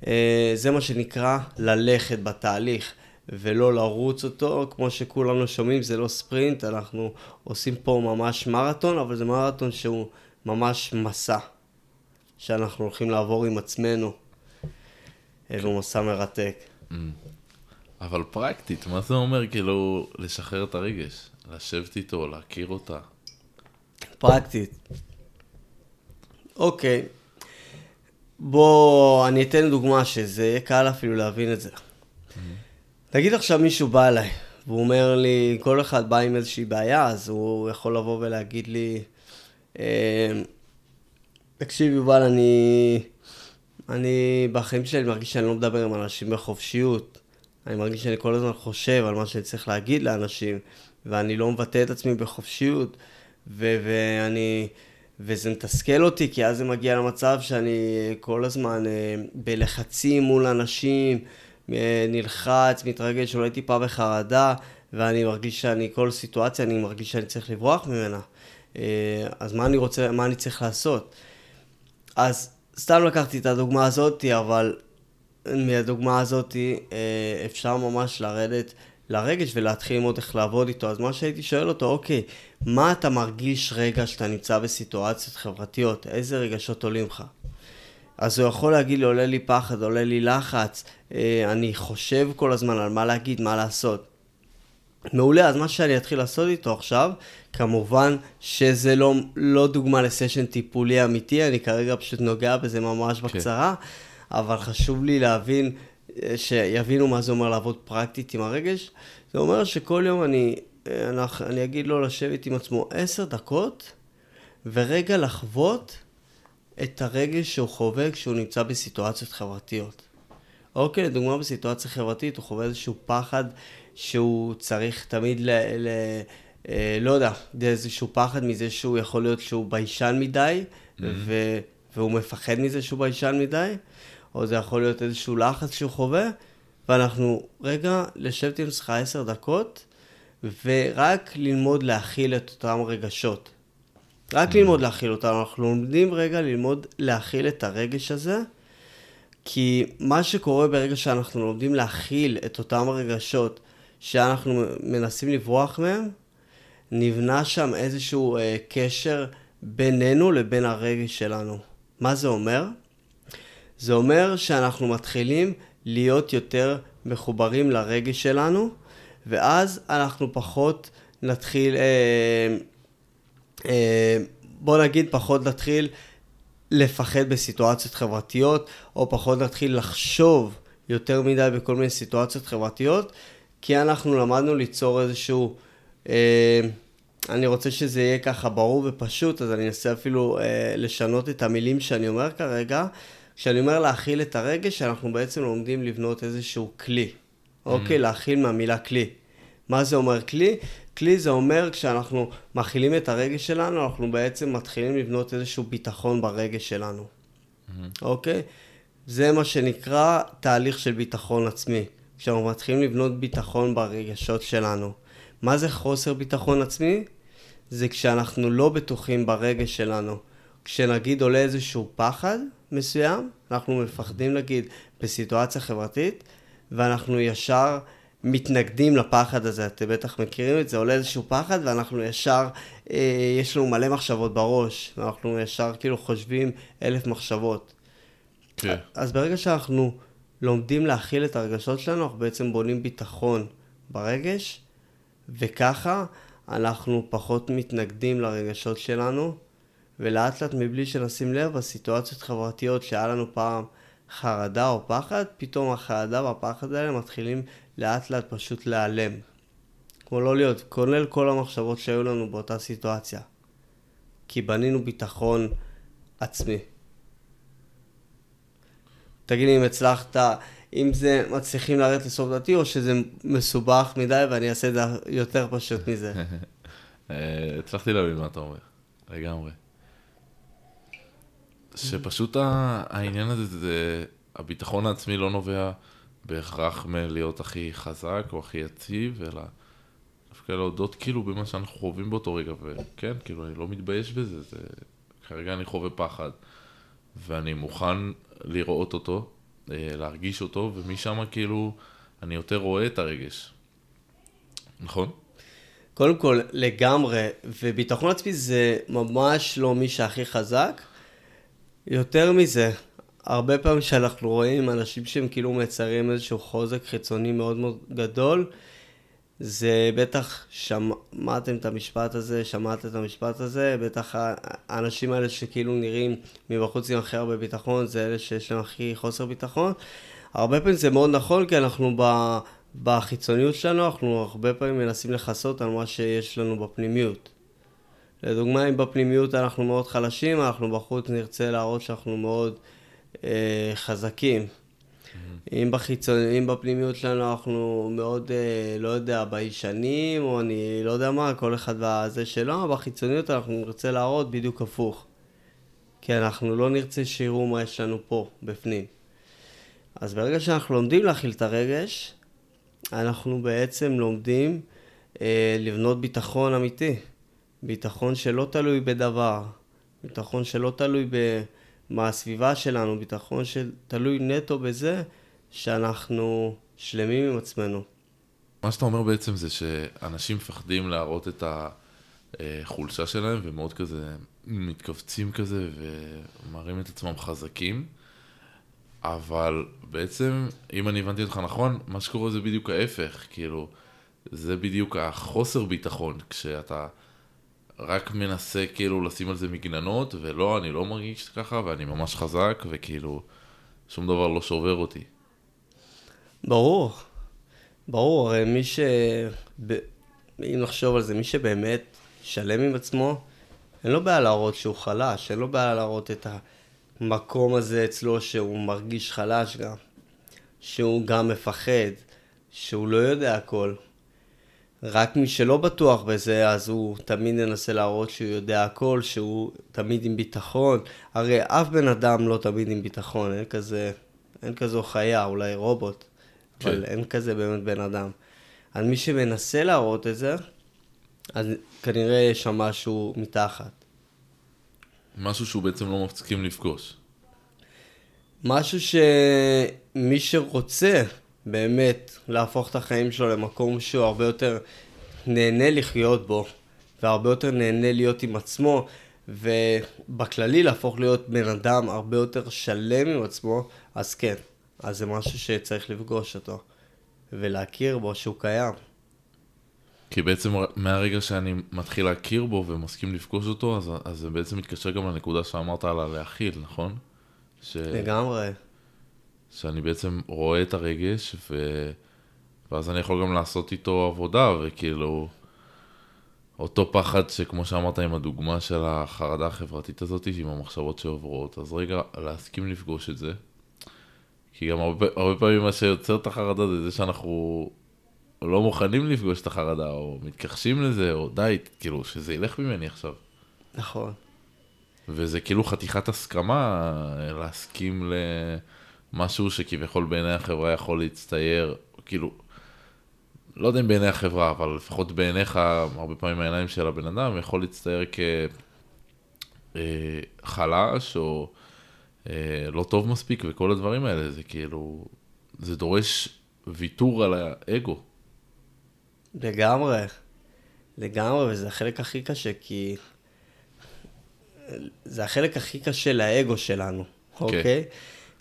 אה, זה מה שנקרא ללכת בתהליך. ולא לרוץ אותו, כמו שכולנו שומעים, זה לא ספרינט, אנחנו עושים פה ממש מרתון, אבל זה מרתון שהוא ממש מסע, שאנחנו הולכים לעבור עם עצמנו, והוא מסע מרתק. Mm. אבל פרקטית, מה זה אומר כאילו לשחרר את הרגש? לשבת איתו, להכיר אותה. פרקטית. אוקיי. בוא, אני אתן דוגמה שזה יהיה קל אפילו להבין את זה. נגיד עכשיו מישהו בא אליי, והוא אומר לי, כל אחד בא עם איזושהי בעיה, אז הוא יכול לבוא ולהגיד לי, אה, תקשיב יובל, אני, אני בחיים שלי מרגיש שאני לא מדבר עם אנשים בחופשיות. אני מרגיש שאני כל הזמן חושב על מה שאני צריך להגיד לאנשים, ואני לא מבטא את עצמי בחופשיות, ו- ואני... וזה מתסכל אותי, כי אז זה מגיע למצב שאני כל הזמן אה, בלחצים מול אנשים, אה, נלחץ, מתרגש, אולי טיפה בחרדה, ואני מרגיש שאני, כל סיטואציה, אני מרגיש שאני צריך לברוח ממנה. אה, אז מה אני רוצה, מה אני צריך לעשות? אז סתם לקחתי את הדוגמה הזאתי, אבל מהדוגמה הזאתי אפשר ממש לרדת לרגש ולהתחיל ללמוד איך לעבוד איתו. אז מה שהייתי שואל אותו, אוקיי, מה אתה מרגיש רגע שאתה נמצא בסיטואציות חברתיות? איזה רגשות עולים לך? אז הוא יכול להגיד לי, עולה לי פחד, עולה לי לחץ, אה, אני חושב כל הזמן על מה להגיד, מה לעשות. מעולה, אז מה שאני אתחיל לעשות איתו עכשיו, כמובן שזה לא, לא דוגמה לסשן טיפולי אמיתי, אני כרגע פשוט נוגע בזה ממש כן. בקצרה, אבל חשוב לי להבין, אה, שיבינו מה זה אומר לעבוד פרקטית עם הרגש. זה אומר שכל יום אני אני אגיד לו לשבת עם עצמו עשר דקות, ורגע לחוות את הרגש שהוא חווה כשהוא נמצא בסיטואציות חברתיות. אוקיי, לדוגמה בסיטואציה חברתית הוא חווה איזשהו פחד שהוא צריך תמיד ל... ל אה, לא יודע, איזשהו פחד מזה שהוא יכול להיות שהוא ביישן מדי, mm-hmm. ו, והוא מפחד מזה שהוא ביישן מדי, או זה יכול להיות איזשהו לחץ שהוא חווה, ואנחנו רגע לשבת עם עצמך עשר דקות, ורק ללמוד להכיל את אותם רגשות. רק mm. ללמוד להכיל אותם. אנחנו לומדים רגע ללמוד להכיל את הרגש הזה, כי מה שקורה ברגע שאנחנו לומדים להכיל את אותם רגשות שאנחנו מנסים לברוח מהם, נבנה שם איזשהו אה, קשר בינינו לבין הרגש שלנו. מה זה אומר? זה אומר שאנחנו מתחילים להיות יותר מחוברים לרגש שלנו, ואז אנחנו פחות נתחיל, אה, אה, בוא נגיד פחות נתחיל לפחד בסיטואציות חברתיות, או פחות נתחיל לחשוב יותר מדי בכל מיני סיטואציות חברתיות, כי אנחנו למדנו ליצור איזשהו... אה, אני רוצה שזה יהיה ככה ברור ופשוט, אז אני אנסה אפילו אה, לשנות את המילים שאני אומר כרגע. כשאני אומר להכיל את הרגש, אנחנו בעצם לומדים לבנות איזשהו כלי. אוקיי? Mm. להכיל מהמילה כלי. מה זה אומר כלי? כלי זה אומר כשאנחנו מכילים את הרגש שלנו, אנחנו בעצם מתחילים לבנות איזשהו ביטחון ברגש שלנו. Mm-hmm. אוקיי? זה מה שנקרא תהליך של ביטחון עצמי. כשאנחנו מתחילים לבנות ביטחון ברגשות שלנו. מה זה חוסר ביטחון עצמי? זה כשאנחנו לא בטוחים ברגש שלנו. כשנגיד עולה איזשהו פחד מסוים, אנחנו מפחדים נגיד בסיטואציה חברתית, ואנחנו ישר מתנגדים לפחד הזה, אתם בטח מכירים את זה, עולה איזשהו פחד ואנחנו ישר, אה, יש לנו מלא מחשבות בראש, ואנחנו ישר כאילו חושבים אלף מחשבות. כן. אז ברגע שאנחנו לומדים להכיל את הרגשות שלנו, אנחנו בעצם בונים ביטחון ברגש, וככה אנחנו פחות מתנגדים לרגשות שלנו, ולאט לאט מבלי שנשים לב, בסיטואציות חברתיות שהיה לנו פעם חרדה או פחד, פתאום החרדה והפחד האלה מתחילים לאט לאט פשוט להיעלם. כמו לא להיות, כולל כל המחשבות שהיו לנו באותה סיטואציה. כי בנינו ביטחון עצמי. תגיד לי אם הצלחת, אם זה מצליחים לרדת לסוף דעתי, או שזה מסובך מדי ואני אעשה את זה יותר פשוט מזה. אה, הצלחתי להבין מה אתה אומר, לגמרי. שפשוט העניין הזה, זה, הביטחון העצמי לא נובע בהכרח מלהיות הכי חזק או הכי יציב, אלא דווקא להודות כאילו במה שאנחנו חווים באותו רגע, וכן, כאילו, אני לא מתבייש בזה, זה... כרגע אני חווה פחד, ואני מוכן לראות אותו, אה, להרגיש אותו, ומשם כאילו, אני יותר רואה את הרגש. נכון? קודם כל, לגמרי, וביטחון עצמי זה ממש לא מי שהכי חזק. יותר מזה, הרבה פעמים שאנחנו רואים אנשים שהם כאילו מציירים איזשהו חוזק חיצוני מאוד מאוד גדול, זה בטח, שמעתם את המשפט הזה, שמעת את המשפט הזה, בטח האנשים האלה שכאילו נראים מבחוץ עם הכי הרבה ביטחון, זה אלה שיש להם הכי חוסר ביטחון. הרבה פעמים זה מאוד נכון, כי אנחנו ב, בחיצוניות שלנו, אנחנו הרבה פעמים מנסים לכסות על מה שיש לנו בפנימיות. לדוגמה, אם בפנימיות אנחנו מאוד חלשים, אנחנו בחוץ נרצה להראות שאנחנו מאוד אה, חזקים. אם בחיצון, אם בפנימיות שלנו אנחנו מאוד, אה, לא יודע, ביישנים, או אני לא יודע מה, כל אחד והזה שלו, בחיצוניות אנחנו נרצה להראות בדיוק הפוך. כי אנחנו לא נרצה שיראו מה יש לנו פה, בפנים. אז ברגע שאנחנו לומדים להכיל את הרגש, אנחנו בעצם לומדים אה, לבנות ביטחון אמיתי. ביטחון שלא תלוי בדבר. ביטחון שלא תלוי במה הסביבה שלנו, ביטחון שתלוי נטו בזה שאנחנו שלמים עם עצמנו. מה שאתה אומר בעצם זה שאנשים מפחדים להראות את החולשה שלהם ומאוד כזה מתכווצים כזה ומראים את עצמם חזקים. אבל בעצם, אם אני הבנתי אותך נכון, מה שקורה זה בדיוק ההפך, כאילו, זה בדיוק החוסר ביטחון, כשאתה רק מנסה כאילו לשים על זה מגננות, ולא, אני לא מרגיש ככה, ואני ממש חזק, וכאילו, שום דבר לא שובר אותי. ברור, ברור, הרי מי ש... אם נחשוב על זה, מי שבאמת שלם עם עצמו, אין לו בעיה להראות שהוא חלש, אין לו בעיה להראות את המקום הזה אצלו שהוא מרגיש חלש גם, שהוא גם מפחד, שהוא לא יודע הכל. רק מי שלא בטוח בזה, אז הוא תמיד ינסה להראות שהוא יודע הכל, שהוא תמיד עם ביטחון. הרי אף בן אדם לא תמיד עם ביטחון, אין כזה, אין כזו חיה, אולי רובוט. כן. אבל אין כזה באמת בן אדם. אז מי שמנסה להראות את זה, אז כנראה יש שם משהו מתחת. משהו שהוא בעצם לא מפסיקים לפגוש. משהו שמי שרוצה באמת להפוך את החיים שלו למקום שהוא הרבה יותר נהנה לחיות בו, והרבה יותר נהנה להיות עם עצמו, ובכללי להפוך להיות בן אדם הרבה יותר שלם עם עצמו, אז כן, אז זה משהו שצריך לפגוש אותו, ולהכיר בו שהוא קיים. כי בעצם מהרגע שאני מתחיל להכיר בו ומסכים לפגוש אותו, אז, אז זה בעצם מתקשר גם לנקודה שאמרת על הלהכיל, נכון? ש... לגמרי. שאני בעצם רואה את הרגש, ו... ואז אני יכול גם לעשות איתו עבודה, וכאילו, אותו פחד שכמו שאמרת עם הדוגמה של החרדה החברתית הזאת, עם המחשבות שעוברות, אז רגע, להסכים לפגוש את זה. כי גם הרבה, הרבה פעמים מה שיוצר את החרדה זה זה שאנחנו לא מוכנים לפגוש את החרדה, או מתכחשים לזה, או די, כאילו, שזה ילך ממני עכשיו. נכון. וזה כאילו חתיכת הסכמה להסכים למשהו שכביכול בעיני החברה יכול להצטייר, כאילו, לא יודע אם בעיני החברה, אבל לפחות בעיניך, הרבה פעמים העיניים של הבן אדם, יכול להצטייר כחלש, אה, או... אה, לא טוב מספיק וכל הדברים האלה, זה כאילו, זה דורש ויתור על האגו. לגמרי, לגמרי, וזה החלק הכי קשה, כי זה החלק הכי קשה לאגו שלנו, אוקיי? Okay. אוקיי?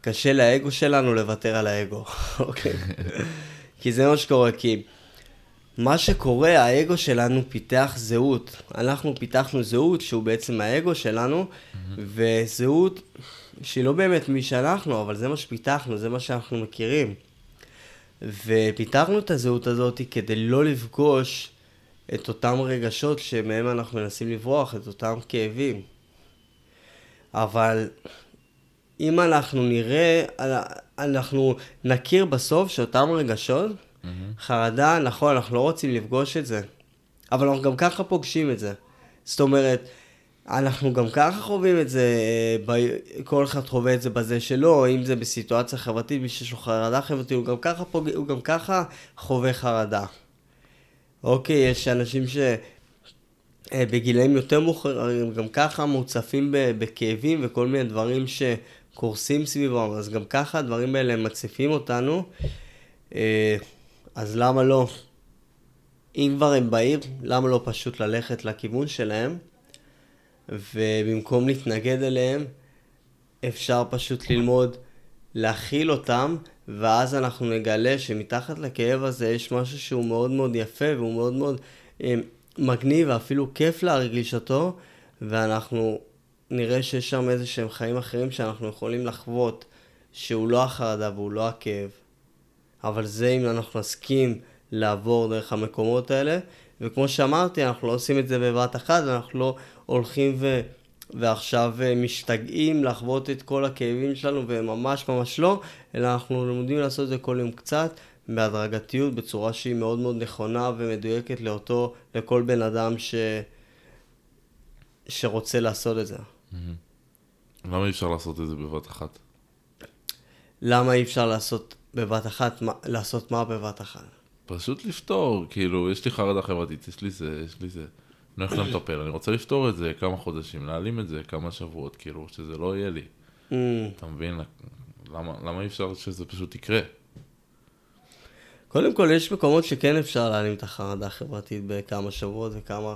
קשה לאגו שלנו לוותר על האגו, אוקיי? כי זה מה שקורה, כי מה שקורה, האגו שלנו פיתח זהות. אנחנו פיתחנו זהות שהוא בעצם האגו שלנו. וזהות שהיא לא באמת מי שאנחנו, אבל זה מה שפיתחנו, זה מה שאנחנו מכירים. ופיתחנו את הזהות הזאת כדי לא לפגוש את אותם רגשות שמהם אנחנו מנסים לברוח, את אותם כאבים. אבל אם אנחנו נראה, אנחנו נכיר בסוף שאותם רגשות, mm-hmm. חרדה, נכון, אנחנו לא רוצים לפגוש את זה, אבל אנחנו גם ככה פוגשים את זה. זאת אומרת, אנחנו גם ככה חווים את זה, אה, כל אחד חווה את זה בזה שלו, אם זה בסיטואציה חברתית, מי שיש לו חרדה חברתית, הוא גם ככה, פוג... הוא גם ככה חווה חרדה. אוקיי, יש אנשים שבגילאים אה, יותר מאוחרים, גם ככה מוצפים בכאבים וכל מיני דברים שקורסים סביבם, אז גם ככה הדברים האלה מציפים אותנו, אה, אז למה לא? אם כבר הם באים, למה לא פשוט ללכת לכיוון שלהם? ובמקום להתנגד אליהם, אפשר פשוט ללמוד להכיל אותם, ואז אנחנו נגלה שמתחת לכאב הזה יש משהו שהוא מאוד מאוד יפה והוא מאוד מאוד אה, מגניב ואפילו כיף להרגיש אותו, ואנחנו נראה שיש שם איזה שהם חיים אחרים שאנחנו יכולים לחוות, שהוא לא החרדה והוא לא הכאב. אבל זה אם אנחנו נסכים לעבור דרך המקומות האלה, וכמו שאמרתי, אנחנו לא עושים את זה בבת אחת, אנחנו לא הולכים ו... ועכשיו אה, משתגעים לחוות את כל הכאבים שלנו, וממש ממש לא, אלא אנחנו לומדים לעשות את זה כל יום קצת, בהדרגתיות, בצורה שהיא מאוד מאוד נכונה ומדויקת לאותו, לכל בן אדם ש... שרוצה לעשות את זה. למה אי אפשר לעשות את זה בבת אחת? למה אי אפשר לעשות בבת אחת, מה, לעשות מה בבת אחת? פשוט לפתור, כאילו, יש לי חרדה חברתית, יש לי זה, יש לי זה. אני הולך למטפל, אני רוצה לפתור את זה כמה חודשים, להעלים את זה כמה שבועות, כאילו, שזה לא יהיה לי. Mm, אתה מבין? למה, למה אי אפשר שזה פשוט יקרה? קודם כל, יש מקומות שכן אפשר להעלים את החרדה החברתית בכמה שבועות וכמה,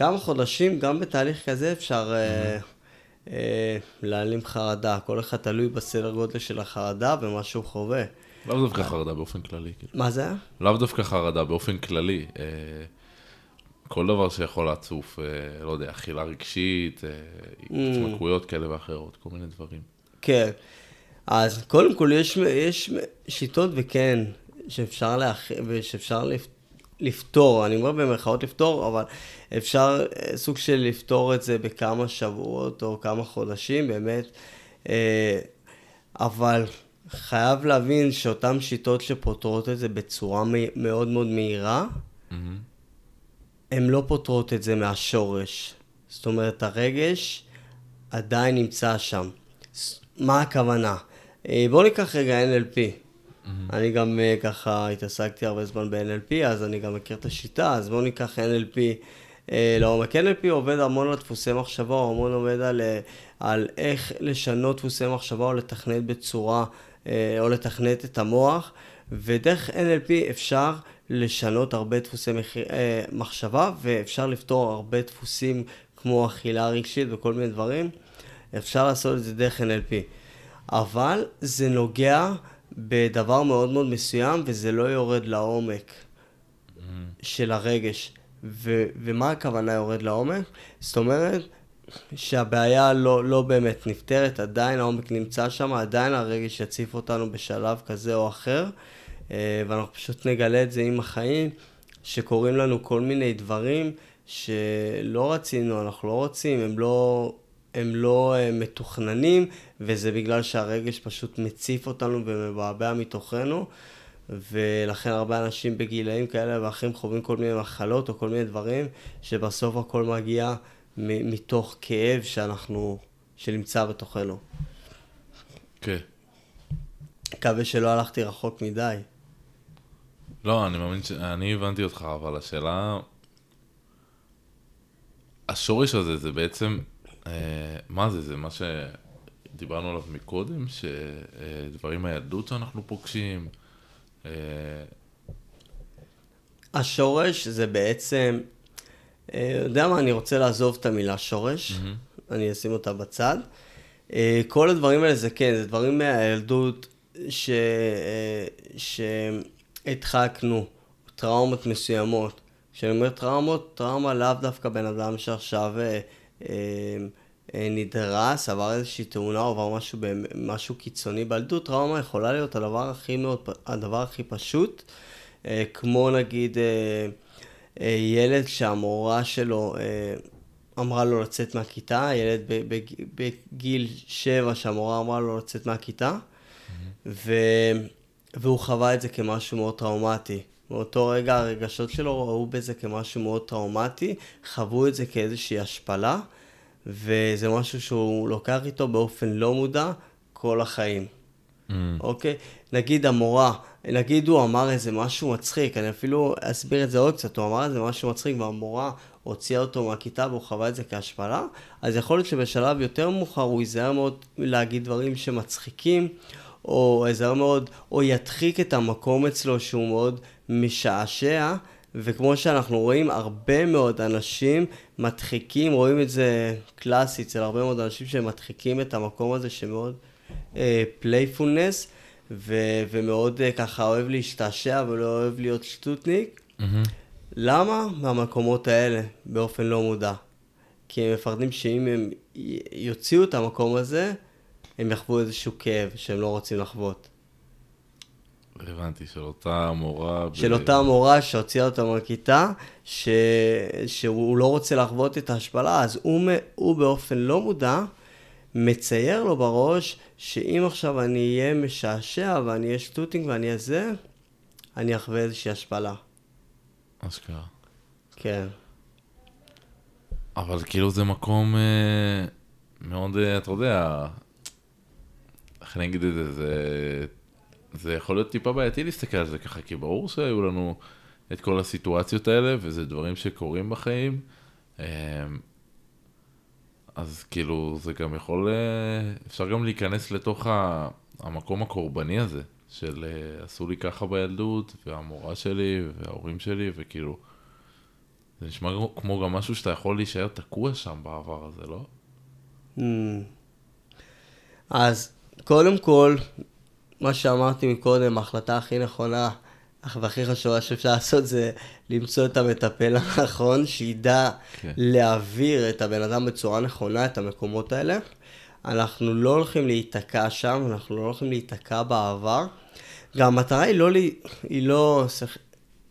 וכמה חודשים, גם בתהליך כזה אפשר אה, אה, להעלים חרדה. כל אחד תלוי בסדר גודל של החרדה ומה שהוא חווה. לאו דווקא חרדה באופן כללי. כאילו. מה זה? לאו דווקא חרדה באופן כללי. אה, כל דבר שיכול להצוף, אה, לא יודע, אכילה רגשית, אה, התמכרויות כאלה ואחרות, כל מיני דברים. כן. אז קודם כל יש, יש שיטות וכן, שאפשר, להכ... ושאפשר לפ... לפתור, אני אומר במרכאות לפתור, אבל אפשר אה, סוג של לפתור את זה בכמה שבועות או כמה חודשים, באמת. אה, אבל חייב להבין שאותן שיטות שפותרות את זה בצורה מאוד מאוד מהירה, הן לא פותרות את זה מהשורש. זאת אומרת, הרגש עדיין נמצא שם. מה הכוונה? אה, בואו ניקח רגע NLP. אני גם אה, ככה התעסקתי הרבה זמן ב-NLP, אז אני גם מכיר את השיטה, אז בואו ניקח NLP אה, לעומק. NLP עובד המון על דפוסי מחשבה, הוא המון עובד על, אה, על איך לשנות דפוסי מחשבה או לתכנת בצורה, אה, או לתכנת את המוח, ודרך NLP אפשר לשנות הרבה דפוסי מח... אה, מחשבה, ואפשר לפתור הרבה דפוסים כמו אכילה רגשית וכל מיני דברים. אפשר לעשות את זה דרך NLP. אבל זה נוגע בדבר מאוד מאוד מסוים, וזה לא יורד לעומק של הרגש. ו- ומה הכוונה יורד לעומק? זאת אומרת שהבעיה לא, לא באמת נפתרת, עדיין העומק נמצא שם, עדיין הרגש יציף אותנו בשלב כזה או אחר, אה, ואנחנו פשוט נגלה את זה עם החיים, שקורים לנו כל מיני דברים שלא רצינו, אנחנו לא רוצים, הם לא, הם לא אה, מתוכננים, וזה בגלל שהרגש פשוט מציף אותנו ומבעבע מתוכנו, ולכן הרבה אנשים בגילאים כאלה ואחרים חווים כל מיני מחלות או כל מיני דברים, שבסוף הכל מגיע מתוך כאב שאנחנו, שנמצא בתוכנו. כן. מקווה שלא הלכתי רחוק מדי. לא, אני מאמין ש... אני הבנתי אותך, אבל השאלה... השורש הזה זה בעצם... אה, מה זה? זה מה שדיברנו עליו מקודם? שדברים מהילדות שאנחנו פוגשים? אה, השורש זה בעצם, אה, יודע מה, אני רוצה לעזוב את המילה שורש, אני אשים אותה בצד. כל הדברים האלה זה כן, זה דברים מהילדות ש... שהדחקנו, טראומות מסוימות. כשאני אומר טראומות, טראומה לאו דווקא בן אדם שעכשיו נדרס, עבר איזושהי תאונה, עבר משהו, משהו קיצוני בילדות, טראומה יכולה להיות הדבר הכי מאוד, הדבר הכי פשוט, אה, כמו נגיד אה, אה, ילד שהמורה שלו אה, אמרה לו לצאת מהכיתה, ילד בגיל שבע שהמורה אמרה לו לצאת מהכיתה, ו... והוא חווה את זה כמשהו מאוד טראומטי. מאותו רגע הרגשות שלו ראו בזה כמשהו מאוד טראומטי, חוו את זה כאיזושהי השפלה, וזה משהו שהוא לוקח איתו באופן לא מודע כל החיים. אוקיי? נגיד המורה, נגיד הוא אמר איזה משהו מצחיק, אני אפילו אסביר את זה עוד קצת, הוא אמר איזה משהו מצחיק והמורה הוציאה אותו מהכיתה והוא חווה את זה כהשפלה, אז יכול להיות שבשלב יותר מאוחר הוא ייזהר מאוד להגיד דברים שמצחיקים, או ייזהר מאוד, או ידחיק את המקום אצלו שהוא מאוד משעשע, וכמו שאנחנו רואים, הרבה מאוד אנשים מדחיקים, רואים את זה קלאסי אצל הרבה מאוד אנשים שמדחיקים את המקום הזה שמאוד playfulness, uh, ומאוד uh, ככה אוהב להשתעשע ולא אוהב להיות שטוטניק. Mm-hmm. למה? מהמקומות האלה, באופן לא מודע. כי הם מפחדים שאם הם יוציאו את המקום הזה, הם יחוו איזשהו כאב שהם לא רוצים לחוות. הבנתי, של אותה מורה... של ב... אותה מורה שהוציאה אותה מהכיתה, ש... שהוא לא רוצה לחוות את ההשפלה, אז הוא, הוא באופן לא מודע מצייר לו בראש, שאם עכשיו אני אהיה משעשע ואני אהיה שטוטינג ואני אהיה זה, אני אחווה איזושהי השפלה. אשכרה. כן. אבל כאילו זה מקום אה, מאוד, אה, אתה יודע, איך אני אגיד את זה, זה, זה יכול להיות טיפה בעייתי להסתכל על זה ככה, כי ברור שהיו לנו את כל הסיטואציות האלה, וזה דברים שקורים בחיים. אה, אז כאילו, זה גם יכול, אה, אפשר גם להיכנס לתוך המקום הקורבני הזה, של אה, עשו לי ככה בילדות, והמורה שלי, וההורים שלי, וכאילו, זה נשמע כמו גם משהו שאתה יכול להישאר תקוע שם בעבר הזה, לא? Mm. אז קודם כל, מה שאמרתי מקודם, ההחלטה הכי נכונה והכי חשובה שאפשר לעשות זה למצוא את המטפל הנכון, שידע כן. להעביר את הבן אדם בצורה נכונה, את המקומות האלה. אנחנו לא הולכים להיתקע שם, אנחנו לא הולכים להיתקע בעבר. גם המטרה היא לא, היא לא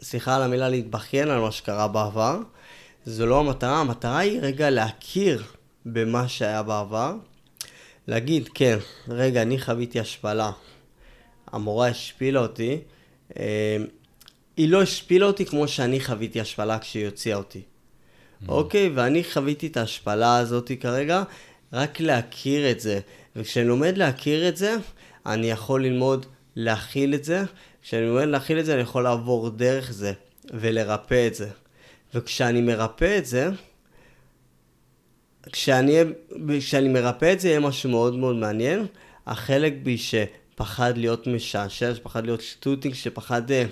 סליחה על המילה, להתבכיין על מה שקרה בעבר. זו לא המטרה, המטרה היא רגע להכיר במה שהיה בעבר. להגיד, כן, רגע, אני חוויתי השפלה. המורה השפילה אותי. אה, היא לא השפילה אותי כמו שאני חוויתי השפלה כשהיא הוציאה אותי. Mm-hmm. אוקיי, ואני חוויתי את ההשפלה הזאת כרגע, רק להכיר את זה. וכשאני לומד להכיר את זה, אני יכול ללמוד להכיל את זה. כשאני לומד להכיל את זה, אני יכול לעבור דרך זה ולרפא את זה. וכשאני מרפא את זה, כשאני, כשאני מרפא את זה, יהיה משהו מאוד מאוד מעניין. החלק בי שפחד להיות משעשע, שפחד להיות שטוטינג, שפחד אה,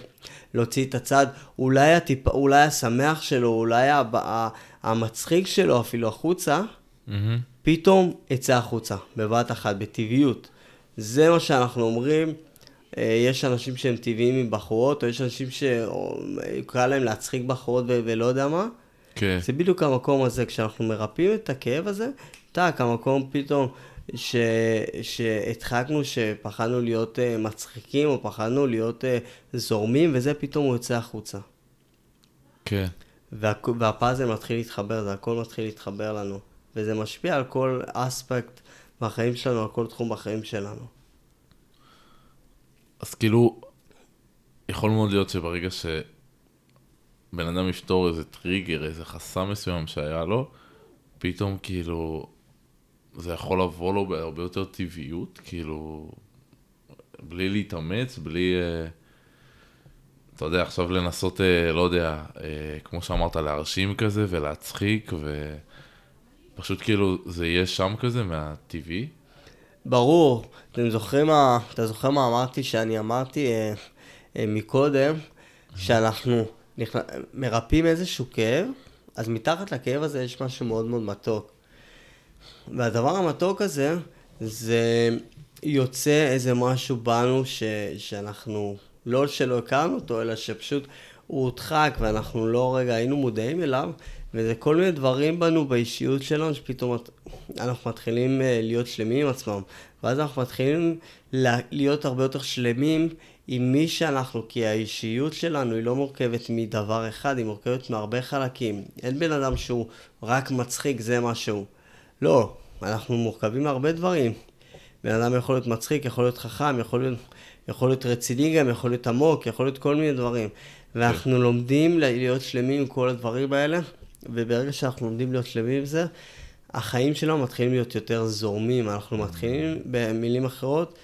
להוציא את הצד, אולי, הטיפ, אולי השמח שלו, אולי הבא, המצחיק שלו אפילו החוצה, mm-hmm. פתאום יצא החוצה, בבת אחת, בטבעיות. זה מה שאנחנו אומרים. אה, יש אנשים שהם טבעיים עם בחורות, או יש אנשים שקל להם להצחיק בחורות ולא יודע מה. כן. זה בדיוק המקום הזה, כשאנחנו מרפאים את הכאב הזה, טאק, המקום פתאום ש... שהדחקנו, שפחדנו להיות uh, מצחיקים, או פחדנו להיות uh, זורמים, וזה פתאום הוא יוצא החוצה. כן. וה... והפאזל מתחיל להתחבר, זה הכל מתחיל להתחבר לנו. וזה משפיע על כל אספקט בחיים שלנו, על כל תחום בחיים שלנו. אז כאילו, יכול מאוד להיות שברגע שבן אדם יפתור איזה טריגר, איזה חסם מסוים שהיה לו, פתאום כאילו, זה יכול לבוא לו בהרבה יותר טבעיות, כאילו, בלי להתאמץ, בלי, אה, אתה יודע, עכשיו לנסות, אה, לא יודע, אה, כמו שאמרת, להרשים כזה ולהצחיק, ופשוט כאילו, זה יהיה שם כזה מהטבעי. ברור. אתם זוכרים מה, אתה זוכר מה אמרתי שאני אמרתי מקודם, שאנחנו נכנ... מרפאים איזשהו כאב, אז מתחת לכאב הזה יש משהו מאוד מאוד מתוק. והדבר המתוק הזה, זה יוצא איזה משהו בנו ש... שאנחנו, לא שלא הכרנו אותו, אלא שפשוט הוא הודחק ואנחנו לא רגע היינו מודעים אליו, וזה כל מיני דברים בנו באישיות שלנו, שפתאום אנחנו מתחילים אה, להיות שלמים עם עצמם. ואז אנחנו מתחילים להיות הרבה יותר שלמים עם מי שאנחנו, כי האישיות שלנו היא לא מורכבת מדבר אחד, היא מורכבת מהרבה חלקים. אין בן אדם שהוא רק מצחיק, זה מה שהוא. לא, אנחנו מורכבים מהרבה דברים. בן אדם יכול להיות מצחיק, יכול להיות חכם, יכול להיות, יכול להיות רציני גם, יכול להיות עמוק, יכול להיות כל מיני דברים. ואנחנו לומדים להיות שלמים עם כל הדברים האלה, וברגע שאנחנו לומדים להיות שלמים עם זה, החיים שלנו מתחילים להיות יותר זורמים, אנחנו מתחילים, במילים אחרות,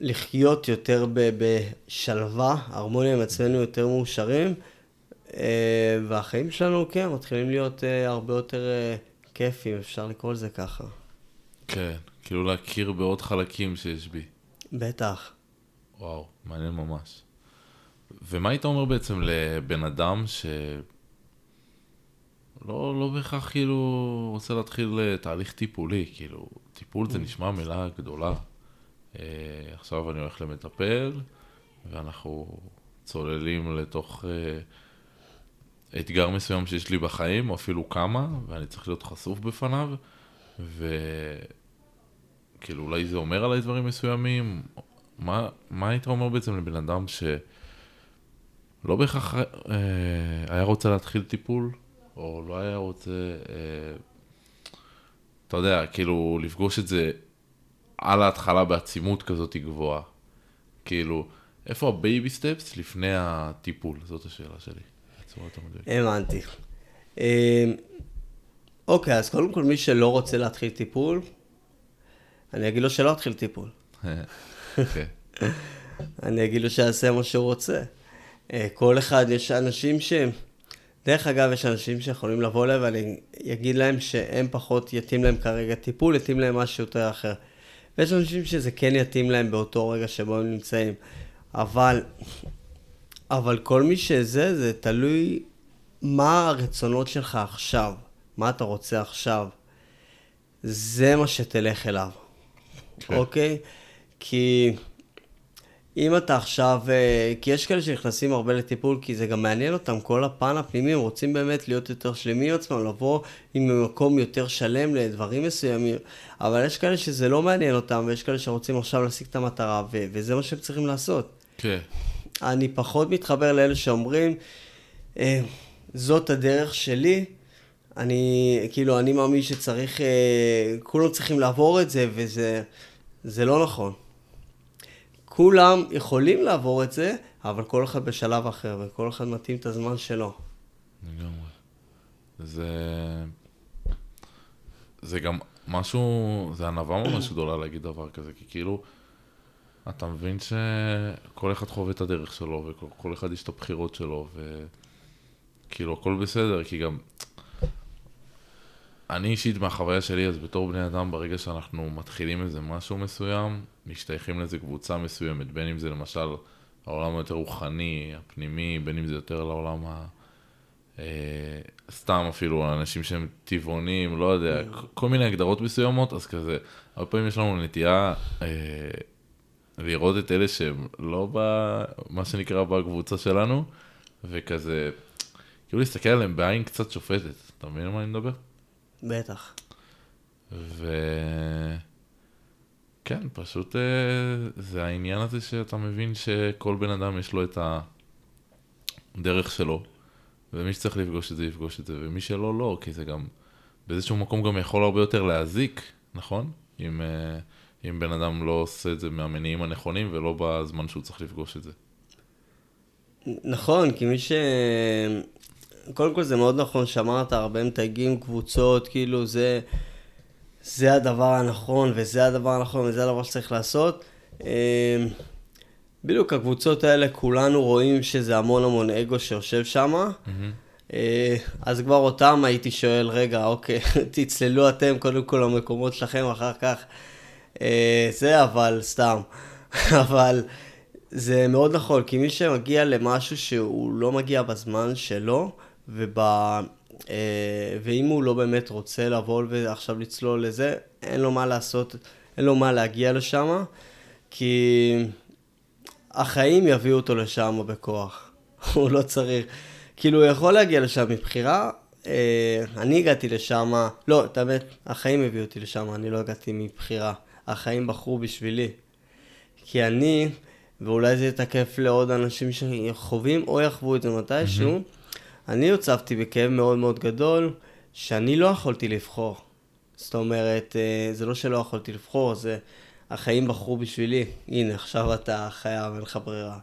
לחיות יותר בשלווה, הרמוניה עם עצמנו יותר מאושרים, אה, והחיים שלנו, כן, מתחילים להיות אה, הרבה יותר כיפים, אפשר לקרוא לזה ככה. כן, כאילו להכיר בעוד חלקים שיש בי. בטח. וואו, מעניין ממש. ומה היית אומר בעצם לבן אדם ש... לא, לא בהכרח כאילו רוצה להתחיל אה, תהליך טיפולי, כאילו, טיפול זה נשמע מילה גדולה. אה, עכשיו אני הולך למטפל, ואנחנו צוללים לתוך אה, אתגר מסוים שיש לי בחיים, או אפילו כמה, ואני צריך להיות חשוף בפניו, וכאילו אולי זה אומר עליי דברים מסוימים. מה, מה היית אומר בעצם לבן אדם שלא בהכרח אה, היה רוצה להתחיל טיפול, או לא היה רוצה, אה, אתה יודע, כאילו לפגוש את זה על ההתחלה בעצימות כזאת גבוהה. כאילו, איפה ה baby steps לפני הטיפול? זאת השאלה שלי. הבנתי. אמ, אוקיי, אז קודם כל, מי שלא רוצה להתחיל טיפול, אני אגיד לו שלא יתחיל טיפול. אוקיי. אני אגיד לו שיעשה מה שהוא רוצה. אה, כל אחד, יש אנשים שהם... דרך אגב, יש אנשים שיכולים לבוא אליי ואני אגיד להם שהם פחות יתאים להם כרגע טיפול, יתאים להם משהו יותר אחר. ויש אנשים שזה כן יתאים להם באותו רגע שבו הם נמצאים. אבל, אבל כל מי שזה, זה תלוי מה הרצונות שלך עכשיו, מה אתה רוצה עכשיו. זה מה שתלך אליו, כן. אוקיי? כי אם אתה עכשיו, אה, כי יש כאלה שנכנסים הרבה לטיפול, כי זה גם מעניין אותם, כל הפן הפנימי, הם רוצים באמת להיות יותר שלמים עם עצמם, לבוא עם מקום יותר שלם לדברים מסוימים, אבל יש כאלה שזה לא מעניין אותם, ויש כאלה שרוצים עכשיו להשיג את המטרה, ו- וזה מה שהם צריכים לעשות. כן. אני פחות מתחבר לאלה שאומרים, אה, זאת הדרך שלי, אני, כאילו, אני מאמין שצריך, אה, כולם צריכים לעבור את זה, וזה לא נכון. כולם יכולים לעבור את זה, אבל כל אחד בשלב אחר, וכל אחד מתאים את הזמן שלו. לגמרי. זה... זה גם משהו, זה ענווה ממש גדולה להגיד דבר כזה, כי כאילו, אתה מבין שכל אחד חווה את הדרך שלו, וכל אחד יש את הבחירות שלו, וכאילו הכל בסדר, כי גם... אני אישית מהחוויה שלי, אז בתור בני אדם, ברגע שאנחנו מתחילים איזה משהו מסוים, משתייכים לאיזה קבוצה מסוימת, בין אם זה למשל העולם היותר רוחני, הפנימי, בין אם זה יותר לעולם ה... אה, סתם אפילו אנשים שהם טבעונים, לא יודע, mm. כל מיני הגדרות מסוימות, אז כזה, הרבה פעמים יש לנו נטייה אה, לראות את אלה שהם לא במה שנקרא בקבוצה שלנו, וכזה, כאילו להסתכל עליהם בעין קצת שופטת, אתה מבין על מה אני מדבר? בטח. ו... כן, פשוט אה, זה העניין הזה שאתה מבין שכל בן אדם יש לו את הדרך שלו, ומי שצריך לפגוש את זה, יפגוש את זה, ומי שלא, לא, כי זה גם באיזשהו מקום גם יכול הרבה יותר להזיק, נכון? אם, אה, אם בן אדם לא עושה את זה מהמניעים הנכונים ולא בזמן שהוא צריך לפגוש את זה. נכון, כי מי ש... קודם כל זה מאוד נכון שאמרת, הרבה מתייגים קבוצות, כאילו זה... זה הדבר הנכון, וזה הדבר הנכון, וזה הדבר שצריך לעשות. אמ, בדיוק הקבוצות האלה, כולנו רואים שזה המון המון אגו שיושב שם. Mm-hmm. אז כבר אותם הייתי שואל, רגע, אוקיי, תצללו אתם קודם כל למקומות שלכם, אחר כך אה, זה, אבל סתם. אבל זה מאוד נכון, כי מי שמגיע למשהו שהוא לא מגיע בזמן שלו, וב... אה, ואם הוא לא באמת רוצה לבוא ועכשיו לצלול לזה, אין לו מה לעשות, אין לו מה להגיע לשם, כי החיים יביאו אותו לשם בכוח. הוא לא צריך. כאילו, הוא יכול להגיע לשם מבחירה. אה, אני הגעתי לשם, לא, את האמת, החיים הביאו אותי לשם, אני לא הגעתי מבחירה. החיים בחרו בשבילי. כי אני, ואולי זה יתקף לעוד אנשים שחווים או יחוו את זה מתישהו, mm-hmm. אני הוצבתי בכאב מאוד מאוד גדול, שאני לא יכולתי לבחור. זאת אומרת, אה, זה לא שלא יכולתי לבחור, זה החיים בחרו בשבילי. הנה, עכשיו אתה חייב, אין לך ברירה.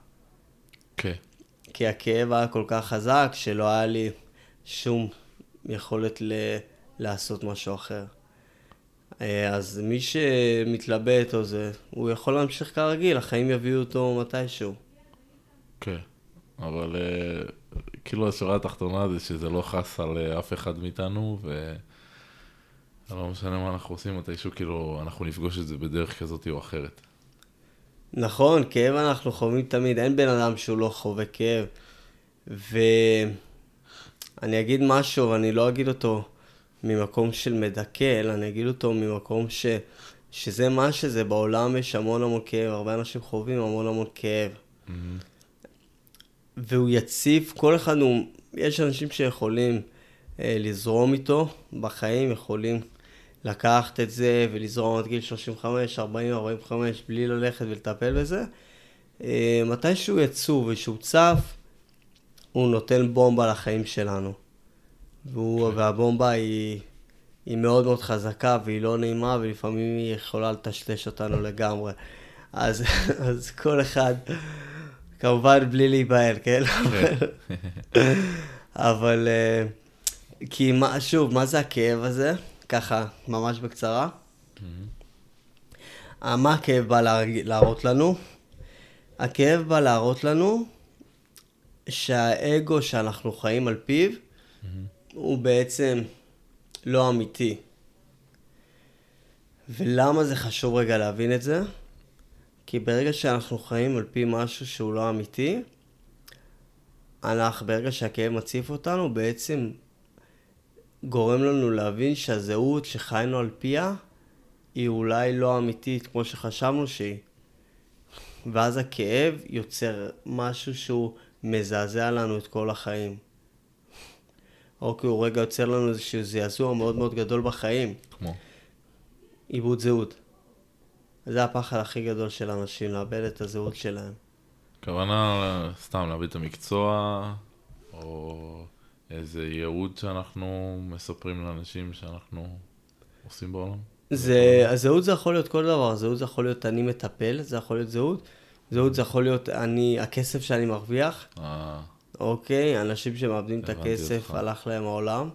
כן. Okay. כי הכאב היה כל כך חזק, שלא היה לי שום יכולת ל- לעשות משהו אחר. אה, אז מי שמתלבט או זה, הוא יכול להמשיך כרגיל, החיים יביאו אותו מתישהו. כן. אבל uh, כאילו השורה התחתונה זה שזה לא חס על אה, אף אחד מאיתנו, ולא משנה מה אנחנו עושים, מתישהו כאילו אנחנו נפגוש את זה בדרך כזאת או אחרת. נכון, כאב אנחנו חווים תמיד, אין בן אדם שהוא לא חווה כאב. ואני אגיד משהו, ואני לא אגיד אותו ממקום של מדכא, אלא אני אגיד אותו ממקום ש... שזה מה שזה, בעולם יש המון המון כאב, הרבה אנשים חווים המון המון כאב. Mm-hmm. והוא יציף, כל אחד הוא, יש אנשים שיכולים אה, לזרום איתו בחיים, יכולים לקחת את זה ולזרום עד גיל 35, 40, 45, בלי ללכת ולטפל בזה. אה, מתי שהוא יצוא ושהוא צף, הוא נותן בומבה לחיים שלנו. והוא, okay. והבומבה היא, היא מאוד מאוד חזקה והיא לא נעימה ולפעמים היא יכולה לטשטש אותנו לגמרי. אז, אז כל אחד, כמובן בלי להיבהל, כן? כן. אבל, אה, כי מה, שוב, מה זה הכאב הזה? ככה, ממש בקצרה. Mm-hmm. מה הכאב בא להראות לנו? הכאב בא להראות לנו שהאגו שאנחנו חיים על פיו mm-hmm. הוא בעצם לא אמיתי. ולמה זה חשוב רגע להבין את זה? כי ברגע שאנחנו חיים על פי משהו שהוא לא אמיתי, אנחנו, ברגע שהכאב מציף אותנו, בעצם גורם לנו להבין שהזהות שחיינו על פיה היא אולי לא אמיתית כמו שחשבנו שהיא. ואז הכאב יוצר משהו שהוא מזעזע לנו את כל החיים. אוקיי, הוא רגע יוצר לנו איזשהו זעזוע מאוד מאוד גדול בחיים. כמו? עיבוד זהות. זה הפחד הכי גדול של אנשים, לאבד את הזהות שלהם. הכוונה סתם לאבד את המקצוע, או איזה ייעוד שאנחנו מספרים לאנשים שאנחנו עושים בעולם? זה, הזהות זה יכול להיות כל דבר, זהות זה יכול להיות אני מטפל, זה יכול להיות זהות. זהות זה יכול להיות אני, הכסף שאני מרוויח. אה. אוקיי, אנשים שמאבדים את הכסף, אותך. הלך להם העולם.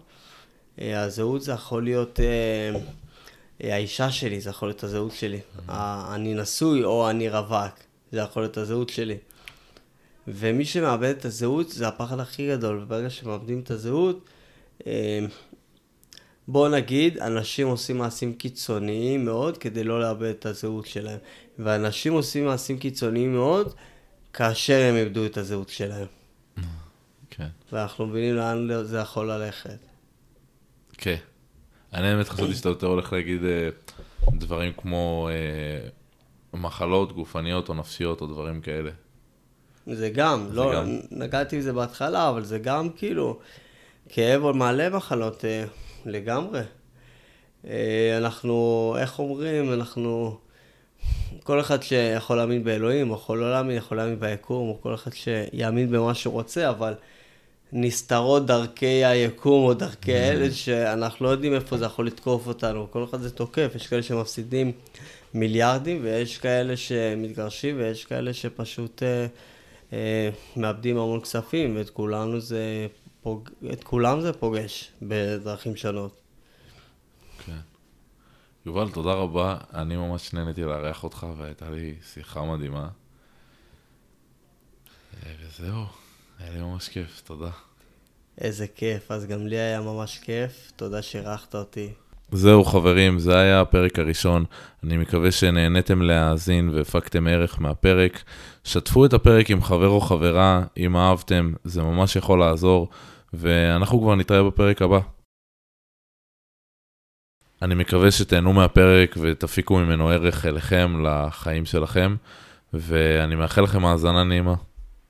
אה, הזהות זה יכול להיות אה, האישה שלי, זה יכול להיות הזהות שלי. אני נשוי או אני רווק, זה יכול להיות הזהות שלי. ומי שמאבד את הזהות זה הפחד הכי גדול, וברגע שמאבדים את הזהות, אה, בוא נגיד, אנשים עושים מעשים קיצוניים מאוד כדי לא לאבד את הזהות שלהם. ואנשים עושים מעשים קיצוניים מאוד כאשר הם איבדו את הזהות שלהם. כן. ואנחנו מבינים לאן זה יכול ללכת. כן. אני באמת חשבתי שאתה יותר הולך להגיד אה, דברים כמו אה, מחלות גופניות או נפשיות או דברים כאלה. זה גם, זה לא, גם... נגעתי בזה בהתחלה, אבל זה גם כאילו כאב או מעלה מחלות אה, לגמרי. אה, אנחנו, איך אומרים, אנחנו, כל אחד שיכול להאמין באלוהים, או יכול לא להאמין, יכול להאמין ביקום, או כל אחד שיאמין במה שהוא רוצה, אבל נסתרות דרכי היקום או דרכי האלה, mm. שאנחנו לא יודעים איפה זה יכול לתקוף אותנו, כל אחד זה תוקף, יש כאלה שמפסידים מיליארדים, ויש כאלה שמתגרשים, ויש כאלה שפשוט... אה, אה, מאבדים המון כספים, ואת כולנו זה, פוג... את כולם זה פוגש בדרכים שונות. כן. יובל, תודה רבה. אני ממש נהניתי לארח אותך, והייתה לי שיחה מדהימה. אה, וזהו, היה לי ממש כיף, תודה. איזה כיף, אז גם לי היה ממש כיף. תודה שאירחת אותי. זהו חברים, זה היה הפרק הראשון. אני מקווה שנהניתם להאזין והפקתם ערך מהפרק. שתפו את הפרק עם חבר או חברה, אם אהבתם, זה ממש יכול לעזור, ואנחנו כבר נתראה בפרק הבא. אני מקווה שתהנו מהפרק ותפיקו ממנו ערך אליכם, לחיים שלכם, ואני מאחל לכם האזנה נעימה.